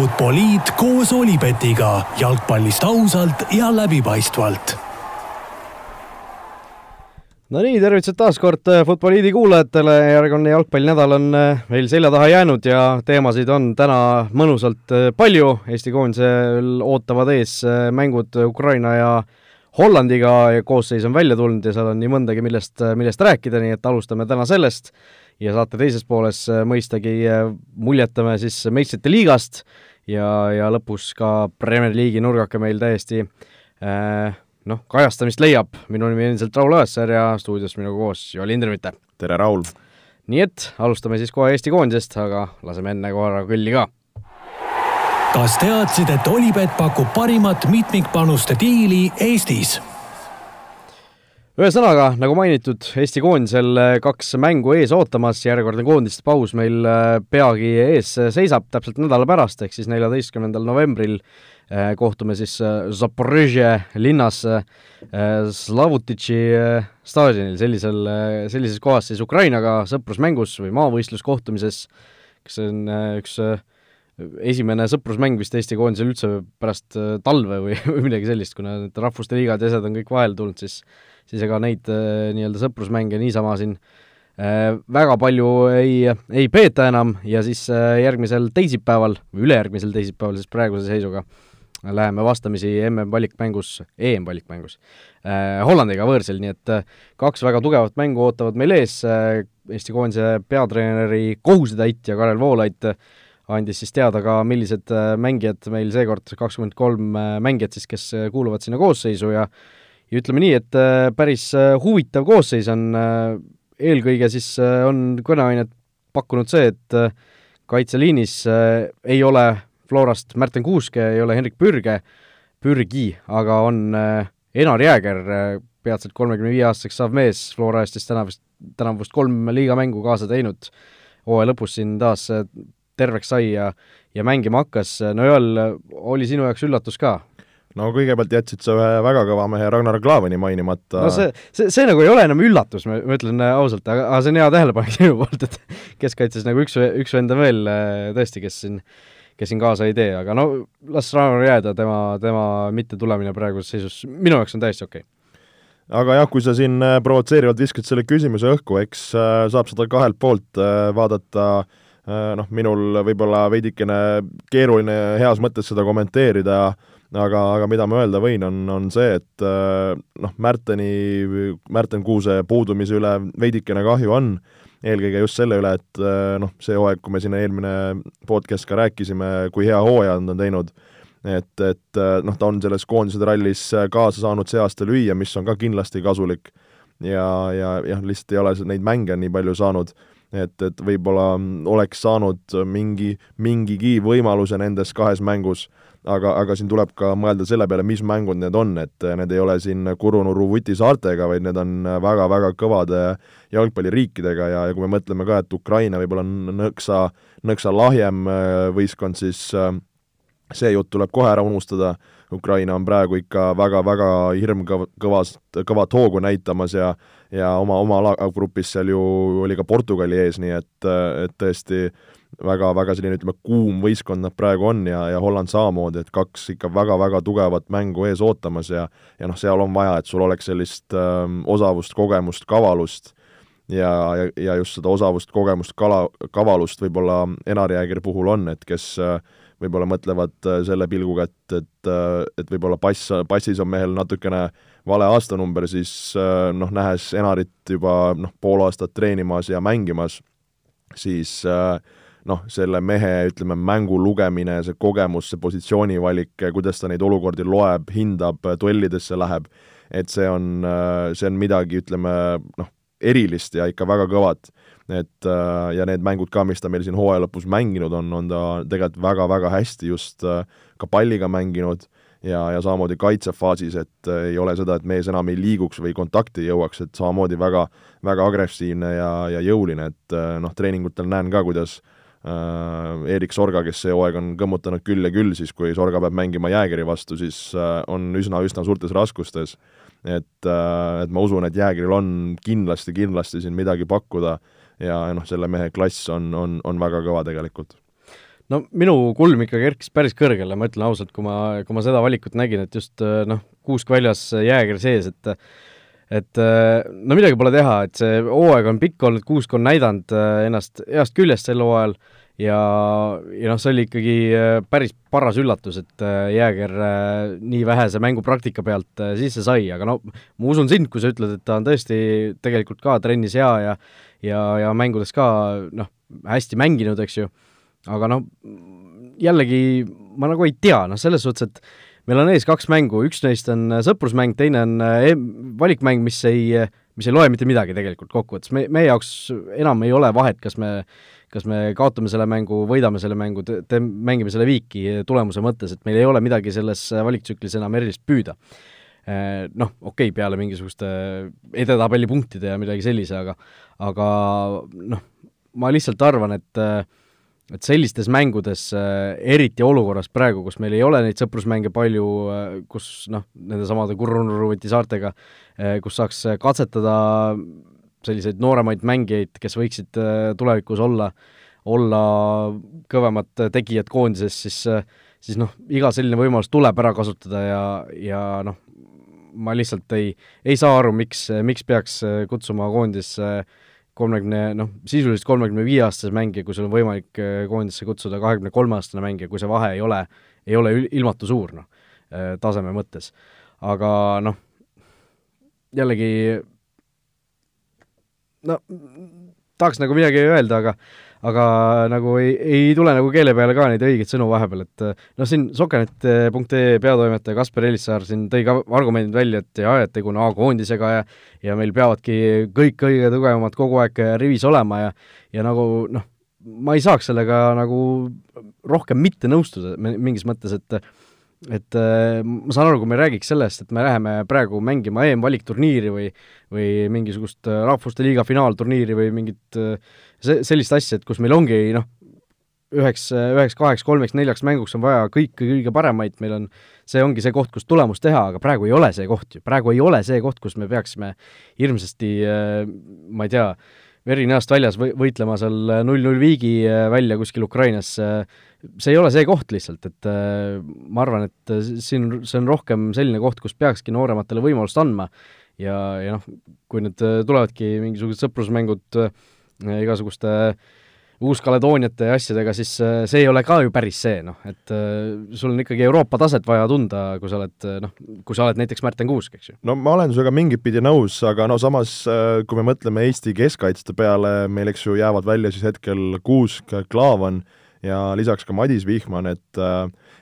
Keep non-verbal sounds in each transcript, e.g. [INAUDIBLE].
Futboliit koos Olipetiga jalgpallist ausalt ja läbipaistvalt. no nii, tervitused taas kord äh, Futboliidi kuulajatele, järjekordne jalgpallinädal on äh, meil selja taha jäänud ja teemasid on täna mõnusalt äh, palju, Eesti koondisel ootavad ees mängud Ukraina ja Hollandiga ja koosseis on välja tulnud ja seal on nii mõndagi, millest, millest rääkida, nii et alustame täna sellest. Ja saate teises pooles mõistagi muljetame siis meistrite liigast ja, ja lõpus ka Premier League'i nurgake meil täiesti äh, noh, kajastamist leiab, minu nimi on endiselt Raul Õessar ja stuudios minuga koos Joel Hindremitte. tere, Raul! nii et alustame siis kohe Eesti koondisest, aga laseme enne korra kõlli ka. kas teadsid, et Olipet pakub parimat mitmikpanuste diili Eestis? Ühesõnaga, nagu mainitud, Eesti koondisel kaks mängu ees ootamas, järjekordne koondiste paus meil peagi ees seisab, täpselt nädala pärast, ehk siis neljateistkümnendal novembril Äh, kohtume siis äh, Zaporõžje linnas äh, Slavutitši staadionil, sellisel, sellises kohas siis Ukrainaga sõprusmängus või maavõistluskohtumises, see on üks esimene sõprusmäng vist Eesti koondisel üldse pärast talve või, [LAUGHS] või midagi sellist, kuna need rahvuste liigad ja asjad on kõik vahele tulnud, siis siis ega neid nii-öelda sõprusmänge niisama siin väga palju ei, ei peeta enam ja siis järgmisel teisipäeval või ülejärgmisel teisipäeval siis praeguse seisuga läheme vastamisi MM-valikmängus, EM-valikmängus äh, Hollandiga võõrsil, nii et äh, kaks väga tugevat mängu ootavad meil ees äh,, Eesti koondise peatreeneri kohusetäitja Karel Voolaid äh, andis siis teada ka, millised äh, mängijad meil seekord, kakskümmend kolm äh, mängijat siis, kes kuuluvad sinna koosseisu ja ja ütleme nii, et päris huvitav koosseis on, eelkõige siis on kõneainet pakkunud see, et kaitseliinis ei ole Florast Märten Kuuske, ei ole Henrik Pürge, Pürgi, aga on äh, Enar Jääger, äh, peatselt kolmekümne viie aastaseks saav mees, Flora eest siis täna vist, tänavu vist kolm liigamängu kaasa teinud, hooaja lõpus siin taas äh, terveks sai ja ja mängima hakkas, no Joel, oli sinu jaoks üllatus ka? no kõigepealt jätsid sa ühe väga kõva mehe Ragnar Klavani mainimata. no see, see, see nagu ei ole enam üllatus, ma, ütlen ausalt, aga, aga see on hea tähelepanek [LAUGHS] sinu poolt, et keskkaitses nagu üks, üks vend on veel tõesti, kes siin kes siin kaasa ei tee, aga no las Ragnar jääda, tema, tema mittetulemine praeguses seisus minu jaoks on täiesti okei okay. aga jah, kui sa siin äh, provotseerivalt viskad selle küsimuse õhku, eks äh, saab seda kahelt poolt äh, vaadata noh, minul võib-olla veidikene keeruline heas mõttes seda kommenteerida, aga, aga mida ma öelda võin, on, on see, et noh, Märteni, Märten Kuuse puudumise üle veidikene kahju on, eelkõige just selle üle, et äh, noh, see hooaeg, kui me siin eelmine podcast ka rääkisime, kui hea hooaja on ta teinud, et, et äh, noh, ta on selles koondise rallis kaasa saanud see aasta lüüa, mis on ka kindlasti kasulik. Ja, ja jah, lihtsalt ei ole neid mänge nii palju saanud, et, et võib-olla oleks saanud mingi, mingigi võimaluse nendes kahes mängus. Aga, aga siin tuleb ka mõelda selle peale, mis mängud need on, et need ei ole siin Kurunurru Vuti saartega, vaid need on väga-väga kõvade jalgpalliriikidega ja, ja kui me mõtleme ka, et Ukraina võib-olla on nõksa, nõksa lahjem võistkond, siis äh, see jutt tuleb kohe ära unustada, Ukraina on praegu ikka väga-väga hirmkõvast, kõvat hoogu näitamas ja ja oma, oma alagrupis seal ju oli ka Portugali ees, nii et, et tõesti väga, väga selline, ütleme, kuum võistkond nad praegu on ja, ja Holland samamoodi, et kaks ikka väga-väga tugevat mängu ees ootamas ja ja noh, seal on vaja, et sul oleks sellist ähm, osavust, kogemust, kavalust ja, ja, ja just seda osavust, kogemust, kala, kavalust võib-olla Enar Jäägeri puhul on, et kes äh, võib-olla mõtlevad äh, selle pilguga, et, et, äh, et võib-olla pass, passis on mehel natukene vale aastanumber, siis äh, noh, nähes Enarit juba noh, pool aastat treenimas ja mängimas, siis noh, selle mehe, ütleme, mängu lugemine, see kogemus, see positsioonivalik, kuidas ta neid olukordi loeb, hindab, duellidesse läheb, et see on, see on midagi, ütleme, noh, erilist ja ikka väga kõvat. Et ja need mängud ka, mis ta meil siin hooaja lõpus mänginud on, on ta tegelikult väga-väga hästi just ka palliga mänginud ja, ja samamoodi kaitsefaasis, et ei ole seda, et mees enam ei liiguks või kontakti ei jõuaks, et samamoodi väga, väga agressiivne ja, ja jõuline, et noh, treeningutel näen ka, kuidas äh, äh, Erik Sorga, kes see hooaeg on kõmmutanud küll ja küll, siis kui Sorga peab mängima Jäägeri vastu, siis äh, on üsna-üsna suurtes raskustes. et äh,, et ma usun, et Jäägeril on kindlasti, kindlasti siin midagi pakkuda ja noh, selle mehe klass on, on, on väga kõva tegelikult. No minu kulm ikka kerkis päris kõrgele, ma ütlen ausalt, kui ma, kui ma seda valikut nägin, et just noh, kuusk väljas, jääger sees, et et no midagi pole teha, et see hooaeg on pikk olnud, kuusk on näidanud ennast heast küljest sel hooajal ja, ja noh, see oli ikkagi päris paras üllatus, et Jääger nii vähese mängupraktika pealt sisse sai, aga no ma usun sind, kui sa ütled, et ta on tõesti tegelikult ka trennis hea ja ja, ja mängudes ka noh, hästi mänginud, eks ju aga noh, jällegi ma nagu ei tea, noh selles suhtes, et meil on ees kaks mängu, üks neist on sõprusmäng, teine on eh, valikmäng, mis ei, mis ei loe mitte midagi tegelikult kokkuvõttes, me, meie jaoks enam ei ole vahet, kas me kas me kaotame selle mängu, võidame selle mängu, te-, mängime selle viiki tulemuse mõttes, et meil ei ole midagi selles valiktsüklis enam erilist püüda. Eh, noh, okei okay,, peale mingisuguste edetabeli punktide ja midagi sellise, aga aga noh, ma lihtsalt arvan, et äh, et sellistes mängudes, äh, eriti olukorras praegu, kus meil ei ole neid sõprusmänge palju, äh, kus noh, nendesamade Kurrunuruvõti saartega, äh, kus saaks katsetada selliseid nooremaid mängijaid, kes võiksid tulevikus olla, olla kõvemad tegijad koondises, siis siis noh, iga selline võimalus tuleb ära kasutada ja, ja noh, ma lihtsalt ei, ei saa aru, miks, miks peaks kutsuma koondisse äh, kolmekümne, noh, sisuliselt kolmekümne viie aastase mängija, kui sul on võimalik äh, koondisse kutsuda kahekümne kolme aastane mängija, kui see vahe ei ole, ei ole ilmatu suur, noh, äh, taseme mõttes. aga noh, jällegi no tahaks nagu midagi öelda, aga aga nagu ei, ei tule nagu keele peale ka neid õigeid sõnu vahepeal, et noh, siin Sokenet.ee peatoimetaja Kaspar Elissaar siin tõi ka argumendid välja, et jaa, et tegu on A-koondisega ja ja meil peavadki kõik kõige tugevamad kogu aeg rivis olema ja ja nagu noh, ma ei saaks sellega nagu rohkem mitte nõustuda mingis mõttes, et et äh, ma saan aru, kui me räägiks sellest, et me läheme praegu mängima EM-valikturniiri või või mingisugust äh, Rahvuste Liiga finaalturniiri või mingit äh, see, sellist asja, et kus meil ongi noh, üheks, üheks, kaheks, kolmeks, neljaks mänguks on vaja kõike kõige paremaid, meil on, see ongi see koht, kus tulemust teha, aga praegu ei ole see koht ju, praegu ei ole see koht, kus me peaksime hirmsasti ma ei tea, veri näost väljas või, võitlema seal null-null viigi välja kuskil Ukrainas, see ei ole see koht lihtsalt, et ma arvan, et siin, see on rohkem selline koht, kus peakski noorematele võimalust andma ja, ja noh, kui nüüd tulevadki mingisugused sõprusmängud äh, igasuguste Uus-Kaledooniate ja asjadega, siis äh, see ei ole ka ju päris see, noh, et äh, sul on ikkagi Euroopa taset vaja tunda, kui sa oled noh, kui sa oled näiteks Märten Kuusk, eks ju. no ma olen sinuga mingit pidi nõus, aga no samas, äh, kui me mõtleme Eesti keskkaitsjate peale, meil eks ju jäävad välja siis hetkel Kuusk, Klaavan ja lisaks ka Madis Vihman, et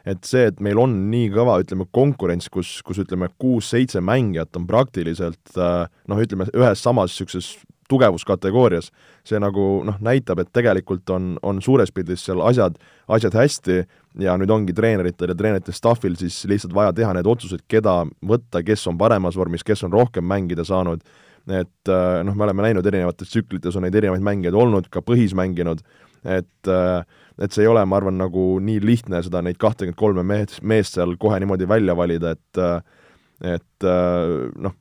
et see, et meil on nii kõva, ütleme, konkurents, kus, kus ütleme, kuus-seitse mängijat on praktiliselt noh, ütleme, ühes samas niisuguses tugevuskategoorias. see nagu noh, näitab, et tegelikult on, on suures pildis seal asjad, asjad hästi ja nüüd ongi treeneritel ja treenerite staffil siis lihtsalt vaja teha need otsused, keda võtta, kes on paremas vormis, kes on rohkem mängida saanud, et äh, noh, me oleme näinud erinevates tsüklites on neid erinevaid mängijaid olnud, ka põhis mänginud, et äh, et see ei ole, ma arvan, nagu nii lihtne seda neid kahtekümmet kolme meest, meest seal kohe niimoodi välja valida, et äh, et noh,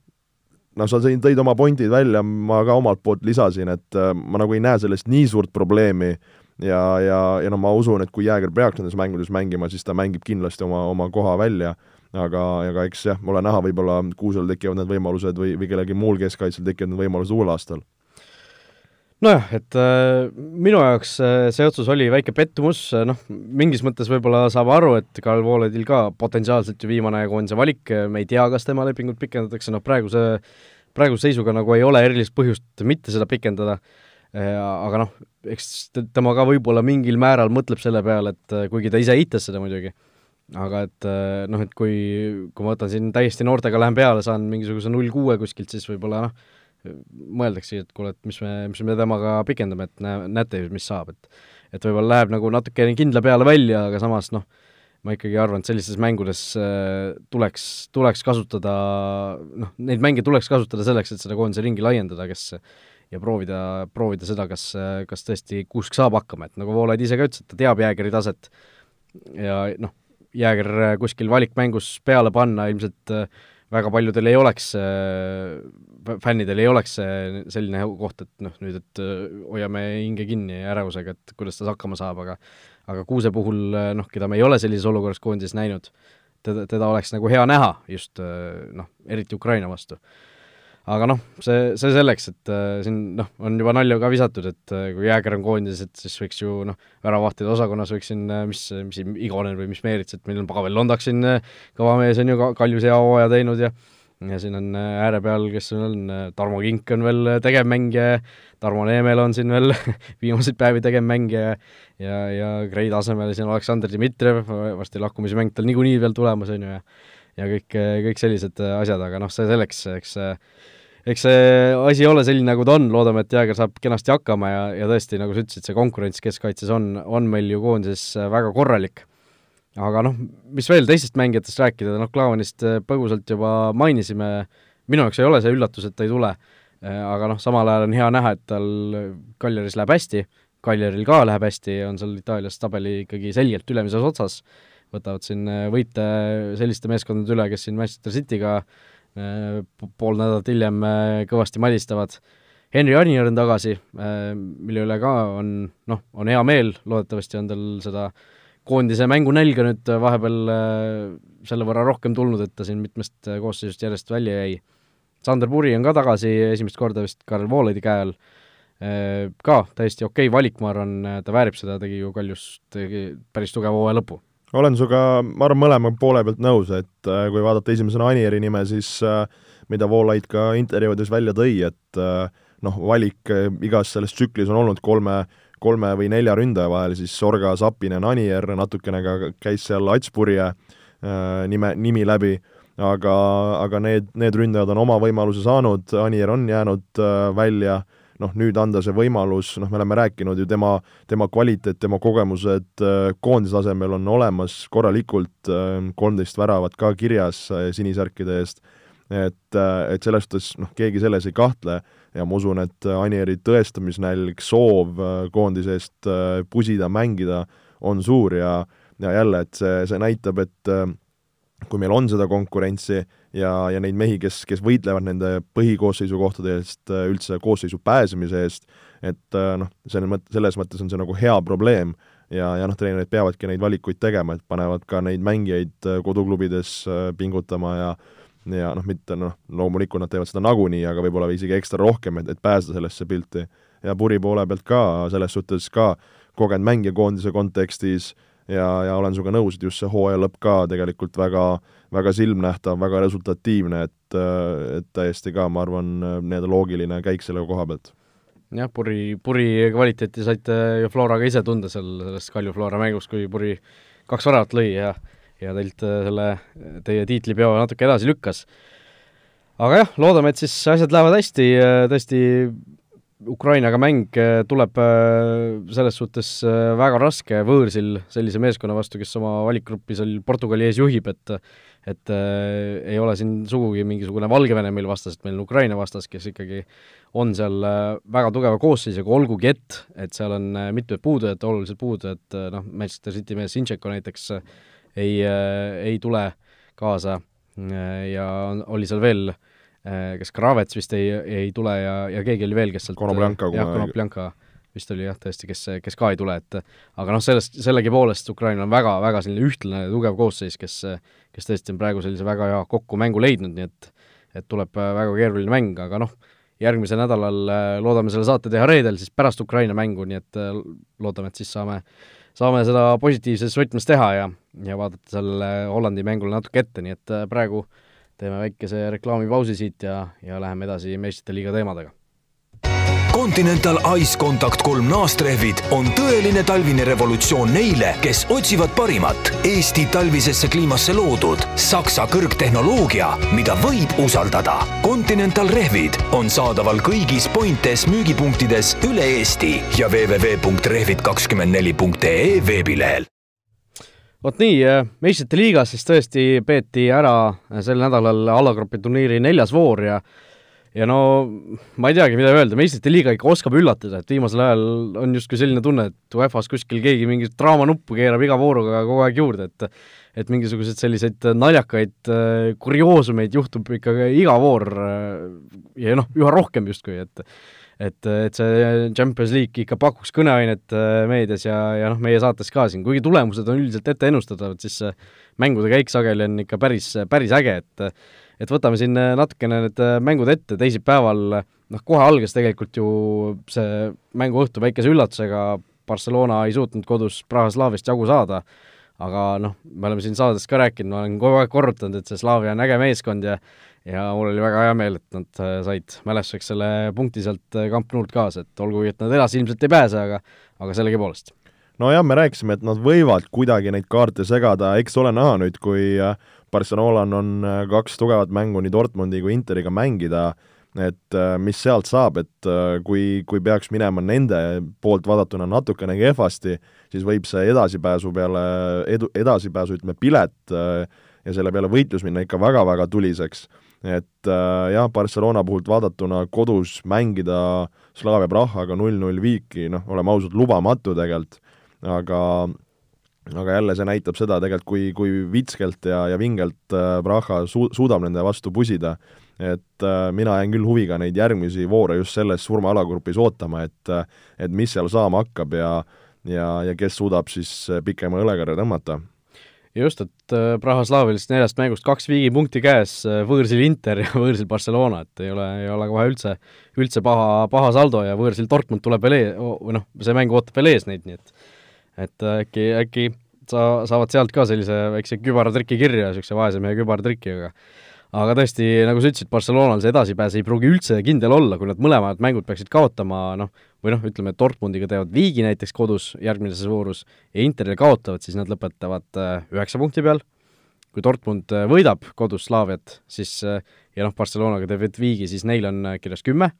noh, sa tõid oma pointid välja, ma ka omalt poolt lisasin, et äh, ma nagu ei näe sellest nii suurt probleemi ja, ja, ja no ma usun, et kui Jääger peaks nendes mängudes mängima, siis ta mängib kindlasti oma, oma koha välja, aga, aga eks jah, ole näha, võib-olla Kuusel tekivad need võimalused või, või kellelgi muul keskkaitsel tekivad need võimalused uuel aastal nojah, et äh, minu jaoks äh, see otsus oli väike pettumus, äh, noh, mingis mõttes võib-olla saab aru, et Karl Vooledil ka potentsiaalselt ju viimane koondise valik, me ei tea, kas tema lepingut pikendatakse, noh praeguse, praeguse seisuga nagu ei ole erilist põhjust mitte seda pikendada, aga noh, eks tema ka võib-olla mingil määral mõtleb selle peale, et kuigi ta ise eitas seda muidugi, aga et noh, et kui, kui ma võtan siin täiesti noortega, lähen peale, saan mingisuguse null kuue kuskilt, siis võib-olla noh, mõeldaksegi, et kuule, et mis me, mis me temaga pikendame, et näe, näete ju, mis saab, et et võib-olla läheb nagu natukene kindla peale välja, aga samas noh, ma ikkagi arvan, et sellistes mängudes äh, tuleks, tuleks kasutada noh, neid mänge tuleks kasutada selleks, et seda koondise ringi laiendada, kes ja proovida, proovida seda, kas, kas tõesti Kuusk saab hakkama, et nagu Voolaid ise ka ütles, et ta teab Jäägeri taset. Ja noh, Jääger kuskil valikmängus peale panna ilmselt äh, väga paljudel ei oleks, fännidel ei oleks see selline koht, et noh, nüüd, et hoiame hinge kinni ärevusega, et kuidas ta hakkama saab, aga aga Kuuse puhul noh, keda me ei ole sellises olukorras koondises näinud, teda, teda oleks nagu hea näha just noh, eriti Ukraina vastu aga noh, see, see selleks, et äh, siin noh, on juba nalja ka visatud, et äh, kui Jääger on koondises, et siis võiks ju noh, väravahtide osakonnas võiks siin äh, mis, mis Igonen või mis Meerits, et meil on Pavel Londak siin äh,, kõva mees on ju, Kaljus hea hooaja teinud ja ja siin on äh, ääre peal, kes on, on, äh, Tarmo Kink on veel äh, tegevmängija, Tarmo Neemel on siin veel [LAUGHS] viimaseid päevi tegevmängija ja, ja Grei tasemel siin Aleksandr Dmitrijev, varsti lakkumismäng tal niikuinii veel tulemas, on ju, ja ja kõik, kõik sellised asjad, aga noh, see selleks, eks eks see asi ei ole selline, nagu ta on, loodame, et Jääger saab kenasti hakkama ja, ja tõesti, nagu sa ütlesid, see konkurents keskkaitses on, on meil ju koondises väga korralik. aga noh, mis veel teistest mängijatest rääkida, noh, Klaavanist põgusalt juba mainisime, minu jaoks ei ole see üllatus, et ta ei tule, aga noh, samal ajal on hea näha, et tal Kaljaris läheb hästi, Kaljaril ka läheb hästi, on seal Itaalias tabeli ikkagi selgelt ülemises otsas, võtavad siin võite selliste meeskondade üle, kes siin Manchester City'ga äh, Äh, pool nädalat hiljem äh, kõvasti madistavad. Henri Anier on tagasi, äh, mille üle ka on noh, on hea meel, loodetavasti on tal seda koondise mängunälga nüüd vahepeal selle võrra rohkem tulnud, et ta siin mitmest koosseisust järjest välja jäi. Sander Puri on ka tagasi esimest korda vist Karel Voolaidi käe all, ka täiesti okei okay valik, ma arvan, ta väärib seda, tegi ju Kaljus tegi päris tugeva hooaja lõpu olen sinuga, ma arvan, mõlema poole pealt nõus, et äh, kui vaadata esimesena Anieri nime, siis äh, mida Voolaid ka intervjuudes välja tõi, et äh, noh, valik igas selles tsüklis on olnud kolme, kolme või nelja ründaja vahel, siis Sorga, Sapinen, Anier, natukene ka käis seal Atspurje nime, nimi läbi, aga, aga need, need ründajad on oma võimaluse saanud, Anier on jäänud välja äh, noh, nüüd anda see võimalus, noh, me oleme rääkinud ju tema, tema kvaliteet, tema kogemused äh, koondise tasemel on olemas korralikult, äh, kolmteist väravat ka kirjas äh, sinisärkide eest, et, et selles suhtes noh, keegi selles ei kahtle ja ma usun, et Anieri tõestamisnälg, soov koondise eest pusida, mängida on suur ja ja jälle, et see, see näitab, et kui meil on seda konkurentsi, ja, ja neid mehi, kes, kes võitlevad nende põhikoosseisu kohtade eest, äh, üldse koosseisu pääsemise eest, et äh, noh, selles mõttes, selles mõttes on see nagu hea probleem ja, ja noh, treenerid peavadki neid valikuid tegema, et panevad ka neid mängijaid äh, koduklubides pingutama ja ja noh, mitte noh, loomulikult nad teevad seda nagunii, aga võib-olla isegi ekstra rohkem, et, et pääseda sellesse pilti. ja Puri poole pealt ka, selles suhtes ka kogenud mängija koondise kontekstis äh, ja, ja olen sinuga nõus, et just see hooaja lõpp ka tegelikult väga, väga silmnähtav, väga resultatiivne, et, et täiesti ka, ma arvan, nii-öelda loogiline käik selle koha pealt. jah, Puri, Puri kvaliteeti saite ju Flora ka ise tunda seal selles Kalju Flora mängus, kui Puri kaks väravat lõi ja ja teilt selle, teie tiitlipeo natuke edasi lükkas. aga jah, loodame, et siis asjad lähevad hästi, tõesti Ukrainaga mäng äh, tuleb äh, selles suhtes äh, väga raske võõrsil sellise meeskonna vastu, kes oma valikgruppi seal Portugali ees juhib, et et äh, ei ole siin sugugi mingisugune Valgevene meil vastas, et meil on Ukraina vastas, kes ikkagi on seal väga tugeva koosseisuga, olgugi et, et seal on mitmed puudujad, olulised puudujad, noh, Manchester City mees Sinšeko näiteks ei, ei tule kaasa ja oli seal veel äh, Äh, kas Kravets vist ei, ei tule ja, ja keegi oli veel, kes sealt Konopljanka, jah, Konopljanka vist oli jah, tõesti, kes, kes ka ei tule, et aga noh, sellest, sellegipoolest Ukrainal on väga, väga selline ühtlane ja tugev koosseis, kes kes tõesti on praegu sellise väga hea kokku mängu leidnud, nii et et tuleb äh, väga keeruline mäng, aga noh, järgmisel nädalal äh, loodame selle saate teha reedel, siis pärast Ukraina mängu, nii et loodame, et siis saame saame seda positiivses võtmes teha ja, ja vaadata sellele Hollandi mängule natuke ette, nii et praegu äh, teeme väikese reklaamipausi siit ja, ja läheme edasi meistrite liiga teemadega. Continental Ice Contact kolm naastrehvid on tõeline talvine revolutsioon neile, kes otsivad parimat Eesti talvisesse kliimasse loodud Saksa kõrgtehnoloogia, mida võib usaldada. Continental rehvid on saadaval kõigis Pointes müügipunktides üle Eesti ja www.rehvid24.ee veebilehel vot nii, äh, meistrite liigas siis tõesti peeti ära äh, sel nädalal alagrupi turniiri neljas voor ja ja no ma ei teagi, mida öelda, meistrite liiga ikka oskab üllatada, et viimasel ajal on justkui selline tunne, et UEFA-s kuskil keegi mingit draamanuppu keerab iga vooruga kogu aeg juurde, et et mingisuguseid selliseid naljakaid kurioosumeid juhtub ikka iga voor ja noh, üha rohkem justkui, et et, et see Champions League ikka pakuks kõneainet meedias ja, ja noh, meie saates ka siin, kuigi tulemused on üldiselt ette ennustatavad, siis mängude käik sageli on ikka päris, päris äge, et et võtame siin äh, natukene need äh, mängud ette, teisipäeval noh, kohe algas tegelikult ju see mänguõhtu väikese üllatusega, Barcelona ei suutnud kodus Praha Slaavist jagu saada, aga noh, me oleme siin saades ka rääkinud, ma olen kogu aeg korrutanud, et see Slaavia on äge meeskond ja ja mul oli väga hea meel, et nad äh, said mälestuseks selle punkti sealt Camp Noult kaasa, et olgugi, et nad edasi ilmselt ei pääse, aga aga sellegipoolest nojah, me rääkisime, et nad võivad kuidagi neid kaarte segada, eks ole näha nüüd, kui Barcelonal on äh, kaks tugevat mängu nii Dortmundi kui Interiga mängida, et äh, mis sealt saab, et äh, kui, kui peaks minema nende poolt vaadatuna natukene kehvasti, siis võib see edasipääsu peale, edu, edasipääsu ütleme, pilet ja selle peale võitlus minna ikka väga-väga tuliseks. Et jah, Barcelona puhult vaadatuna kodus mängida Slavia Prahaga null-null viiki, noh, oleme ausad, lubamatu tegelikult, aga aga jälle see näitab seda tegelikult, kui, kui vitskelt ja, ja vingelt äh, Praha su-, suudab nende vastu pusida, et äh, mina jään küll huviga neid järgmisi voore just selles surma-alagrupis ootama, et äh, et mis seal saama hakkab ja ja, ja kes suudab siis pikema õlekarja tõmmata just, et Praha Slaavilist neljast mängust kaks viigipunkti käes, võõrsil Inter ja [LAUGHS] võõrsil Barcelona, et ei ole, ei ole kohe üldse, üldse paha, paha saldo ja võõrsil Dortmund tuleb veel ees, või noh, see mäng ootab veel ees neid, nii et et äh, äkki, äkki sa, saavad sealt ka sellise väikse kübaratriki kirja, niisuguse vaese mehe kübaratriki, aga aga tõesti, nagu sa ütlesid, Barcelonal see edasipääs ei pruugi üldse kindel olla, kui nad mõlemad mängud peaksid kaotama, noh, või noh, ütleme, Dortmundiga teevad viigi näiteks kodus järgmises voorus ja Interile kaotavad, siis nad lõpetavad äh, üheksa punkti peal, kui Dortmund äh, võidab kodus Slaaviat, siis ja noh, Barcelonaga teeb viigi, siis neil on kirjas kümme,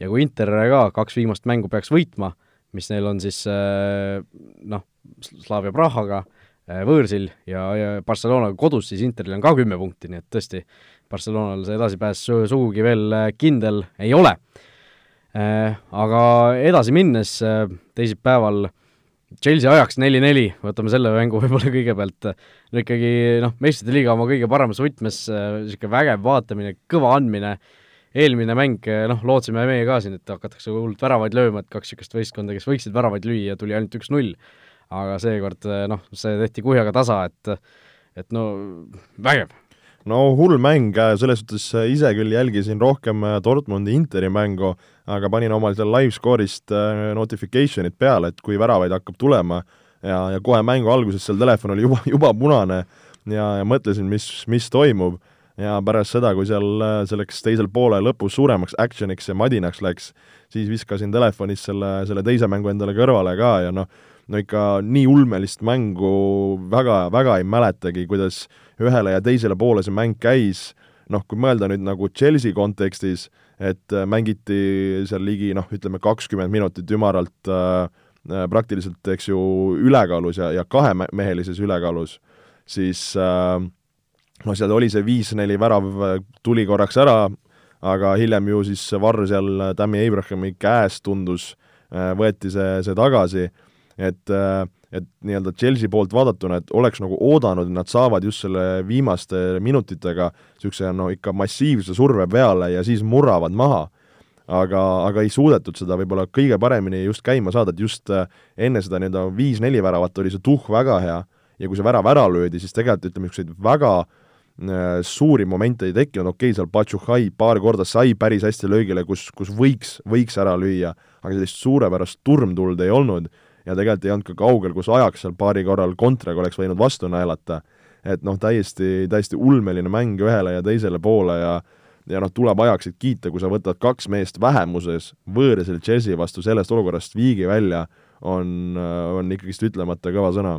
ja kui Inter ka kaks viimast mängu peaks võitma, mis neil on siis äh, noh, Slavia Prahaga äh, võõrsil ja, ja Barcelonaga kodus, siis Interil on ka kümme punkti, nii et tõesti, Barcelonal see edasipääs sugugi veel äh, kindel ei ole. Aga edasi minnes teisipäeval Chelsea ajaks neli-neli, võtame selle mängu võib-olla kõigepealt, no ikkagi noh, meistrite liiga oma kõige paremas võtmes, niisugune vägev vaatamine, kõva andmine äh,, eelmine mäng, noh, lootsime meie ka siin, et hakatakse hullult väravaid lööma, et kaks niisugust võistkonda, kes võiksid väravaid lüüa, tuli ainult üks-null. aga seekord noh, see tehti kuhjaga tasa, et et no vägev. No hull mäng, selles suhtes ise küll jälgisin rohkem Dortmundi Interi mängu, aga panin omal seal live score'ist äh, notification'id peale, et kui väravaid hakkab tulema. Ja, ja kohe mängu alguses seal telefon oli [LAUGHS] juba, juba punane ja, ja mõtlesin, mis, mis toimub. Ja pärast seda, kui seal selleks teisel poole lõpus suuremaks action'iks ja madinaks läks, siis viskasin telefonis selle, selle teise mängu endale kõrvale ka ja noh, no ikka nii ulmelist mängu väga, väga ei mäletagi, kuidas ühele ja teisele poole see mäng käis, noh, kui mõelda nüüd nagu Chelsea kontekstis, et mängiti seal ligi noh, ütleme kakskümmend minutit ümaralt äh, praktiliselt, eks ju, ülekaalus ja, ja kahemehelises ülekaalus, siis äh, noh, seal oli see viis-neli värav, äh, tuli korraks ära, aga hiljem ju siis Varr seal äh, Tammy Abrahami käes tundus, äh, võeti see, see tagasi, et, et nii-öelda Chelsea poolt vaadatuna, et oleks nagu oodanud, et nad saavad just selle viimaste minutitega niisuguse no ikka massiivse surve peale ja siis murravad maha. aga, aga ei suudetud seda võib-olla kõige paremini just käima saada, et just enne seda nii-öelda viis-neli väravat oli see tuhh väga hea ja kui see värav ära löödi, siis tegelikult ütleme, niisuguseid väga äh, Äh, suuri momente ei tekkinud, okei okay,, seal Pachuhai paar korda sai päris hästi löögile, kus, kus võiks, võiks ära lüüa, aga sellist suurepärast turmtuld ei olnud ja tegelikult ei olnud ka kaugel, kus ajaks seal paari korral kontraga oleks võinud vastu naelata. et noh, täiesti, täiesti ulmeline mäng ühele ja teisele poole ja ja noh, tuleb ajaksid kiita, kui sa võtad kaks meest vähemuses võõrsil Chelsea vastu sellest olukorrast viigi välja, on, on ikkagist ütlemata kõva sõna.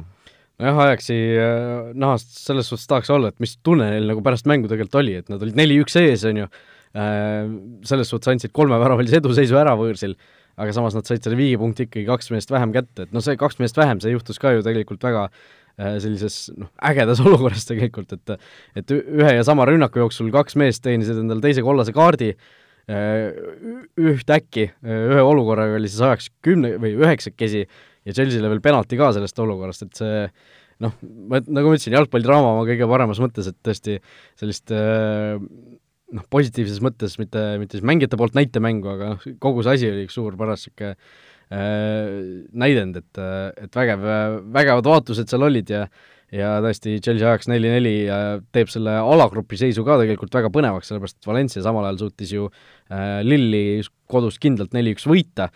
nojah, Ajaxi äh, nahast selles suhtes tahaks olla, et mis tunne neil nagu pärast mängu tegelikult oli, et nad olid neli-üks ees, on ju, äh, selles suhtes andsid kolmeväravalise eduseisu ära võõrsil, aga samas nad said selle viiepunkti ikkagi kaks meest vähem kätte, et noh, see kaks meest vähem, see juhtus ka ju tegelikult väga äh, sellises noh, ägedas [LAUGHS] olukorras tegelikult, et et ühe ja sama rünnaku jooksul kaks meest teenisid endale teise kollase kaardi, ühtäkki ühe olukorraga oli siis ajaks kümne või üheksakesi ja Chelsea'le veel penalti ka sellest olukorrast, et see noh, ma, nagu ma ütlesin, jalgpallidraama oma kõige paremas mõttes, et tõesti sellist noh, positiivses mõttes, mitte, mitte siis mängijate poolt näitemängu, aga noh, kogu see asi oli üks suur paras niisugune näidend, et, et vägev, vägevad vaatused seal olid ja ja tõesti, Chelsea ajaks neli-neli ja teeb selle alagrupi seisu ka tegelikult väga põnevaks, sellepärast et Valencia samal ajal suutis ju äh, Lilli kodus kindlalt neli-üks võita,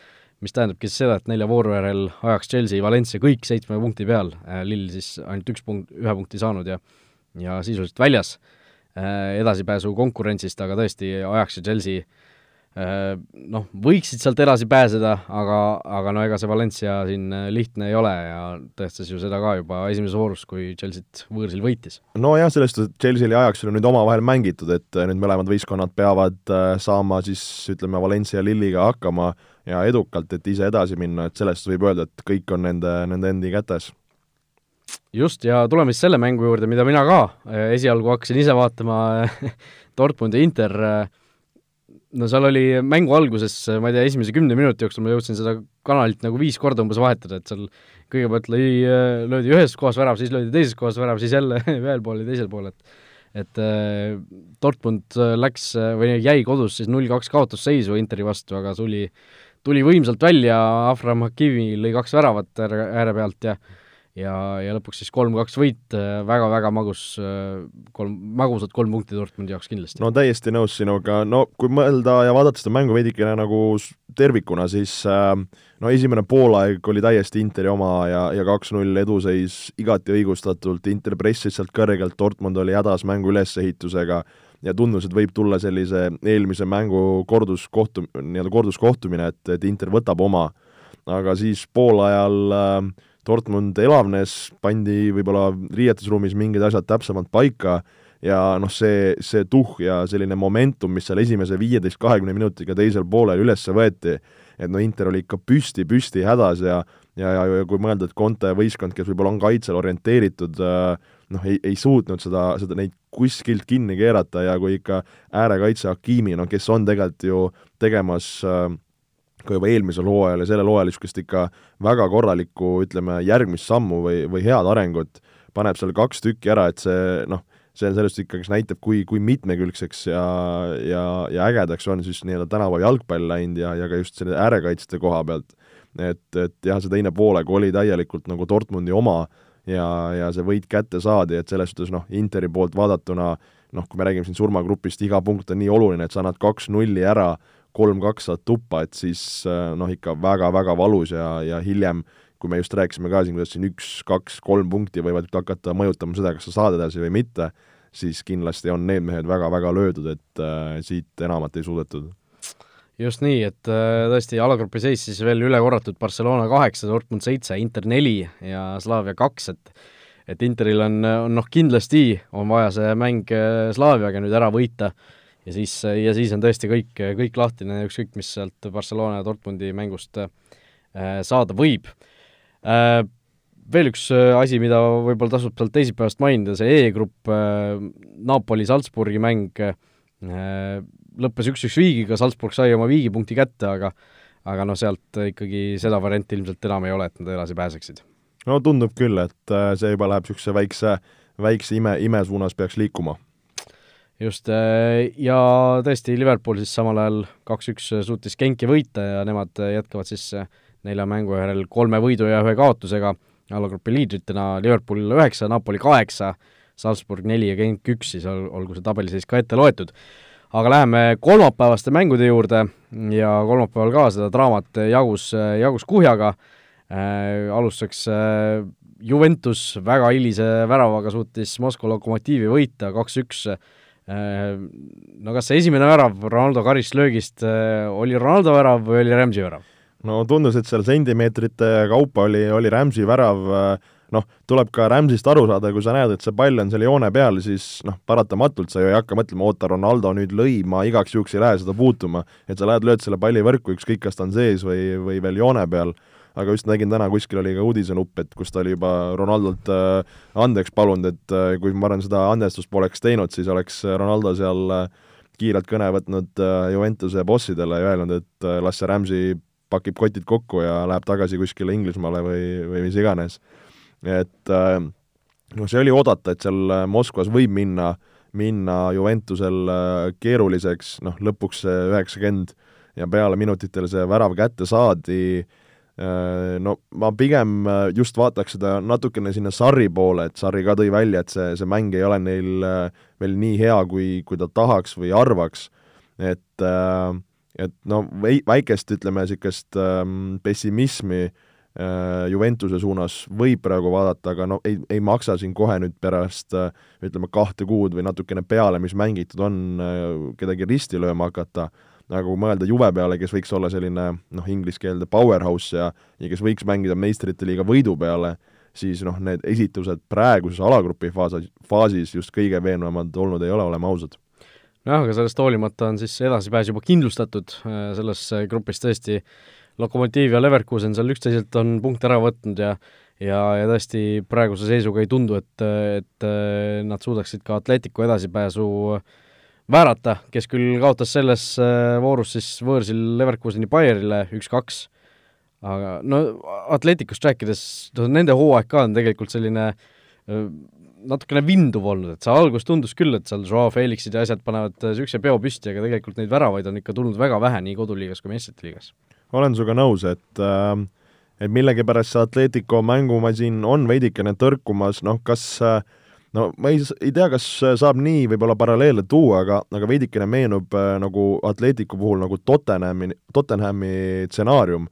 mis tähendabki siis seda, et nelja vooru järel ajaks Chelsea Valencia kõik seitsme punkti peal äh,, Lill siis ainult üks punkt, ühe punkti saanud ja ja sisuliselt väljas. äh, edasipääsu konkurentsist, aga tõesti ajaks ju Chelsea Äh, noh, võiksid sealt edasi pääseda, aga, aga no ega see Valencia siin äh, lihtne ei ole ja tõestas ju seda ka juba esimeses voorus, kui Chelsea't võõrsil võitis. nojah, sellest, et Chelsea'l ja Ajaxil on nüüd omavahel mängitud, et äh, nüüd mõlemad võistkonnad peavad saama siis ütleme, Valencia Lilliga hakkama ja edukalt, et ise edasi minna, et sellest võib öelda, et kõik on nende, nende endi kätes just, ja tuleme siis selle mängu juurde, mida mina ka esialgu hakkasin ise vaatama [LAUGHS] Dortmund ja Inter äh, no seal oli mängu alguses, ma ei tea, esimese kümne minuti jooksul ma jõudsin seda kanalit nagu viis korda umbes vahetada, et seal kõigepealt lõi, löödi ühes kohas värav, siis löödi teises kohas värav, siis jälle [LAUGHS] ühel pool ja teisel pool, et et äh, Dortmund läks või jäi kodus siis null-kaks kaotusseisu Interi vastu, aga tuli, tuli võimsalt välja, Afram Hakimi lõi kaks väravat ääre pealt ja ja, ja lõpuks siis kolm-kaks võit väga,, väga-väga magus, kolm, magusad kolm punkti Dortmundi jaoks kindlasti. no täiesti nõus sinuga, no kui mõelda ja vaadata seda mängu veidikene nagu tervikuna, siis äh, no esimene poolaeg oli täiesti Interi oma ja, ja kaks-null eduseis igati õigustatult, Inter pressis sealt kõrgelt, Dortmund oli hädas mängu ülesehitusega ja tundus, et võib tulla sellise eelmise mängu korduskohtu-, nii-öelda korduskohtumine, et, et Inter võtab oma, aga siis poolajal äh, Dortmund elavnes, pandi võib-olla riietusruumis mingid asjad täpsemalt paika ja noh, see, see tuhh ja selline momentum, mis seal esimese viieteist-kahekümne minutiga teisel poolel üles võeti, et no Inter oli ikka püsti-püsti hädas ja ja, ja, ja kui mõelda, et Conte võistkond, kes võib-olla on kaitsel orienteeritud, noh, ei, ei suutnud seda, seda, neid kuskilt kinni keerata ja kui ikka äärekaitse Hakimi, no kes on tegelikult ju tegemas äh, ka juba eelmisel hooajal ja sellel hooajal niisugust ikka väga korralikku, ütleme, järgmist sammu või, või head arengut, paneb seal kaks tükki ära, et see noh, see sellest ikkagi näitab, kui, kui mitmekülgseks ja, ja, ja ägedaks on siis nii-öelda tänapäeval jalgpall läinud ja, ja ka just selle äärekaitsjate koha pealt. et, et jah, see teine poolaeg oli täielikult nagu Dortmundi oma ja, ja see võit kätte saadi, et selles suhtes noh, Interi poolt vaadatuna noh, kui me räägime siin surmagrupist, iga punkt on nii oluline, et sa annad kaks nulli ära, kolm-kaks saad tuppa, et siis äh, noh, ikka väga-väga valus ja, ja hiljem, kui me just rääkisime ka siin, kuidas siin üks, kaks, kolm punkti võivad hakata mõjutama seda, kas sa saad edasi või mitte, siis kindlasti on need mehed väga-väga löödud, et äh, siit enamat ei suudetud. just nii, et äh, tõesti, alagrupi seis siis veel üle korratud, Barcelona kaheksa, Dortmund seitse, Inter neli ja Slavia kaks, et et Interil on, on noh, kindlasti on vaja see mäng äh, Slaviaga nüüd ära võita ja siis, ja siis on tõesti kõik, kõik lahtine, ükskõik mis sealt Barcelona ja Dortmundi mängust äh, saada võib. Äh, veel üks äh, asi, mida võib-olla tasub sealt teisipäevast mainida, see E-grupp Napoli-Salzburgi mäng lõppes üks-üks viigiga, Salzburg sai oma viigipunkti kätte, aga aga noh, sealt ikkagi seda varianti ilmselt enam ei ole, et nad edasi pääseksid. no tundub küll, et see juba läheb niisuguse väikse, väikse ime, ime suunas peaks liikuma just, äh, ja tõesti, Liverpool siis samal ajal kaks-üks suutis Genki võita ja nemad jätkavad siis äh, nelja mängu järel kolme võidu ja ühe kaotusega allagrupi liidritena, Liverpool üheksa, Napoli kaheksa, Salzburg neli ja Genk üks, siis ol-, olgu see tabeliseis ka ette loetud. aga läheme kolmapäevaste mängude juurde ja kolmapäeval ka seda draamat jagus, jagus kuhjaga äh,, alustuseks äh, Juventus väga hilise väravaga suutis Moskva Lokomotiivi võita kaks-üks, Äh, no kas see esimene värav Ronaldo karistlöögist äh, oli Ronaldo värav või oli Rams'i värav? no tundus, et seal sentimeetrite kaupa oli, oli Rams'i värav, äh, noh, tuleb ka Rams'ist aru saada, kui sa näed, et see pall on seal joone peal, siis noh, paratamatult sa ju ei hakka mõtlema, oota, Ronaldo nüüd lõi, ma igaks juhuks ei lähe seda puutuma. et sa lähed, lööd selle palli võrku, ükskõik, kas ta on sees või, või veel joone peal aga just nägin täna kuskil oli ka uudisenupp, et kus ta oli juba Ronaldolt äh, andeks palunud, et äh, kui ma arvan, seda andestust poleks teinud, siis oleks Ronaldo seal äh, kiirelt kõne võtnud Juventuse bossidele ja öelnud, et las see Ramsey pakib kotid kokku ja läheb tagasi kuskile Inglismaale või, või mis iganes. et noh, see oli oodata, et seal Moskvas võib minna, minna Juventusel keeruliseks, noh lõpuks see üheksakümmend ja peale minutitel see värav kätte saadi, no ma pigem äh, just vaataks seda natukene sinna Sarri poole, et Sarri ka tõi välja, et see, see mäng ei ole neil äh, veel nii hea, kui, kui ta tahaks või arvaks, et et no väikest, ütleme, niisugust ähm, pessimismi Juventuse suunas võib praegu vaadata, aga no ei, ei maksa siin kohe nüüd pärast ütleme, kahte kuud või natukene peale, mis mängitud on, kedagi risti lööma hakata nagu mõelda Juve peale, kes võiks olla selline noh, inglise keelde powerhouse ja ja kes võiks mängida meistrite liiga võidu peale, siis noh, need esitused praeguses alagrupi faasis, faasis just kõige veenvamad olnud ei ole, oleme ausad. nojah, aga sellest hoolimata on siis edasipääs juba kindlustatud, äh, selles grupis tõesti Lokomotiiv ja Leverkusen seal üksteiselt on punkte ära võtnud ja ja, ja tõesti praeguse seisuga ei tundu, et, et äh, nad suudaksid ka Atletico edasipääsu äh, väärata, kes küll kaotas selles äh, voorus siis võõrsil Leverkuseni Bayerile üks-kaks, aga no Atleticust rääkides, no nende hooaeg ka on tegelikult selline äh, natukene vinduv olnud, et see algus tundus küll, et seal Joao Felixid ja asjad panevad niisuguse peo püsti, aga tegelikult neid väravaid on ikka tulnud väga vähe nii koduliigas kui meistrite liigas. olen sinuga nõus, et äh, et millegipärast see Atletico mängumasin on veidikene tõrkumas, noh kas äh, no ma ei, ei tea, kas saab nii võib-olla paralleele tuua, aga, aga veidikene meenub äh, nagu Atleticu puhul nagu Tottenhami, Tottenhami stsenaarium,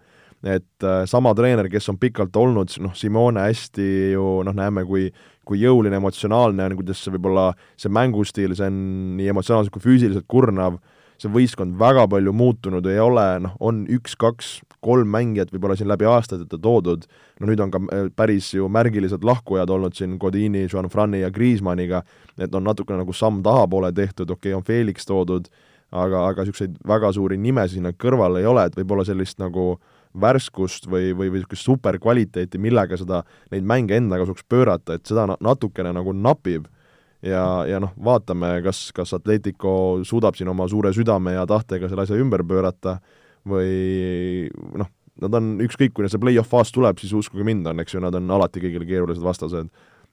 et äh, sama treener, kes on pikalt olnud, noh, Simone hästi ju noh, näeme, kui kui jõuline, emotsionaalne on, kuidas see võib-olla, see mängustiil, see on nii emotsionaalselt kui füüsiliselt kurnav, see võistkond väga palju muutunud ei ole, noh, on üks-kaks kolm mängijat võib-olla siin läbi aastate toodud, no nüüd on ka äh, päris ju märgilised lahkujad olnud siin Godini, Juan Frani ja Griezmanniga, et on natukene nagu samm tahapoole tehtud, okei okay,, on Felix toodud, aga, aga niisuguseid väga suuri nimesid sinna kõrval ei ole, et võib-olla sellist nagu värskust või, või, või niisugust superkvaliteeti, millega seda, neid mänge enda kasuks pöörata, et seda natukene nagu napib ja, ja noh, vaatame, kas, kas Atletico suudab siin oma suure südame ja tahtega selle asja ümber pöörata või noh, nad on, ükskõik, kui see play-off faas tuleb, siis uskuge mind, on, eks ju, nad on alati kõigile keerulised vastased.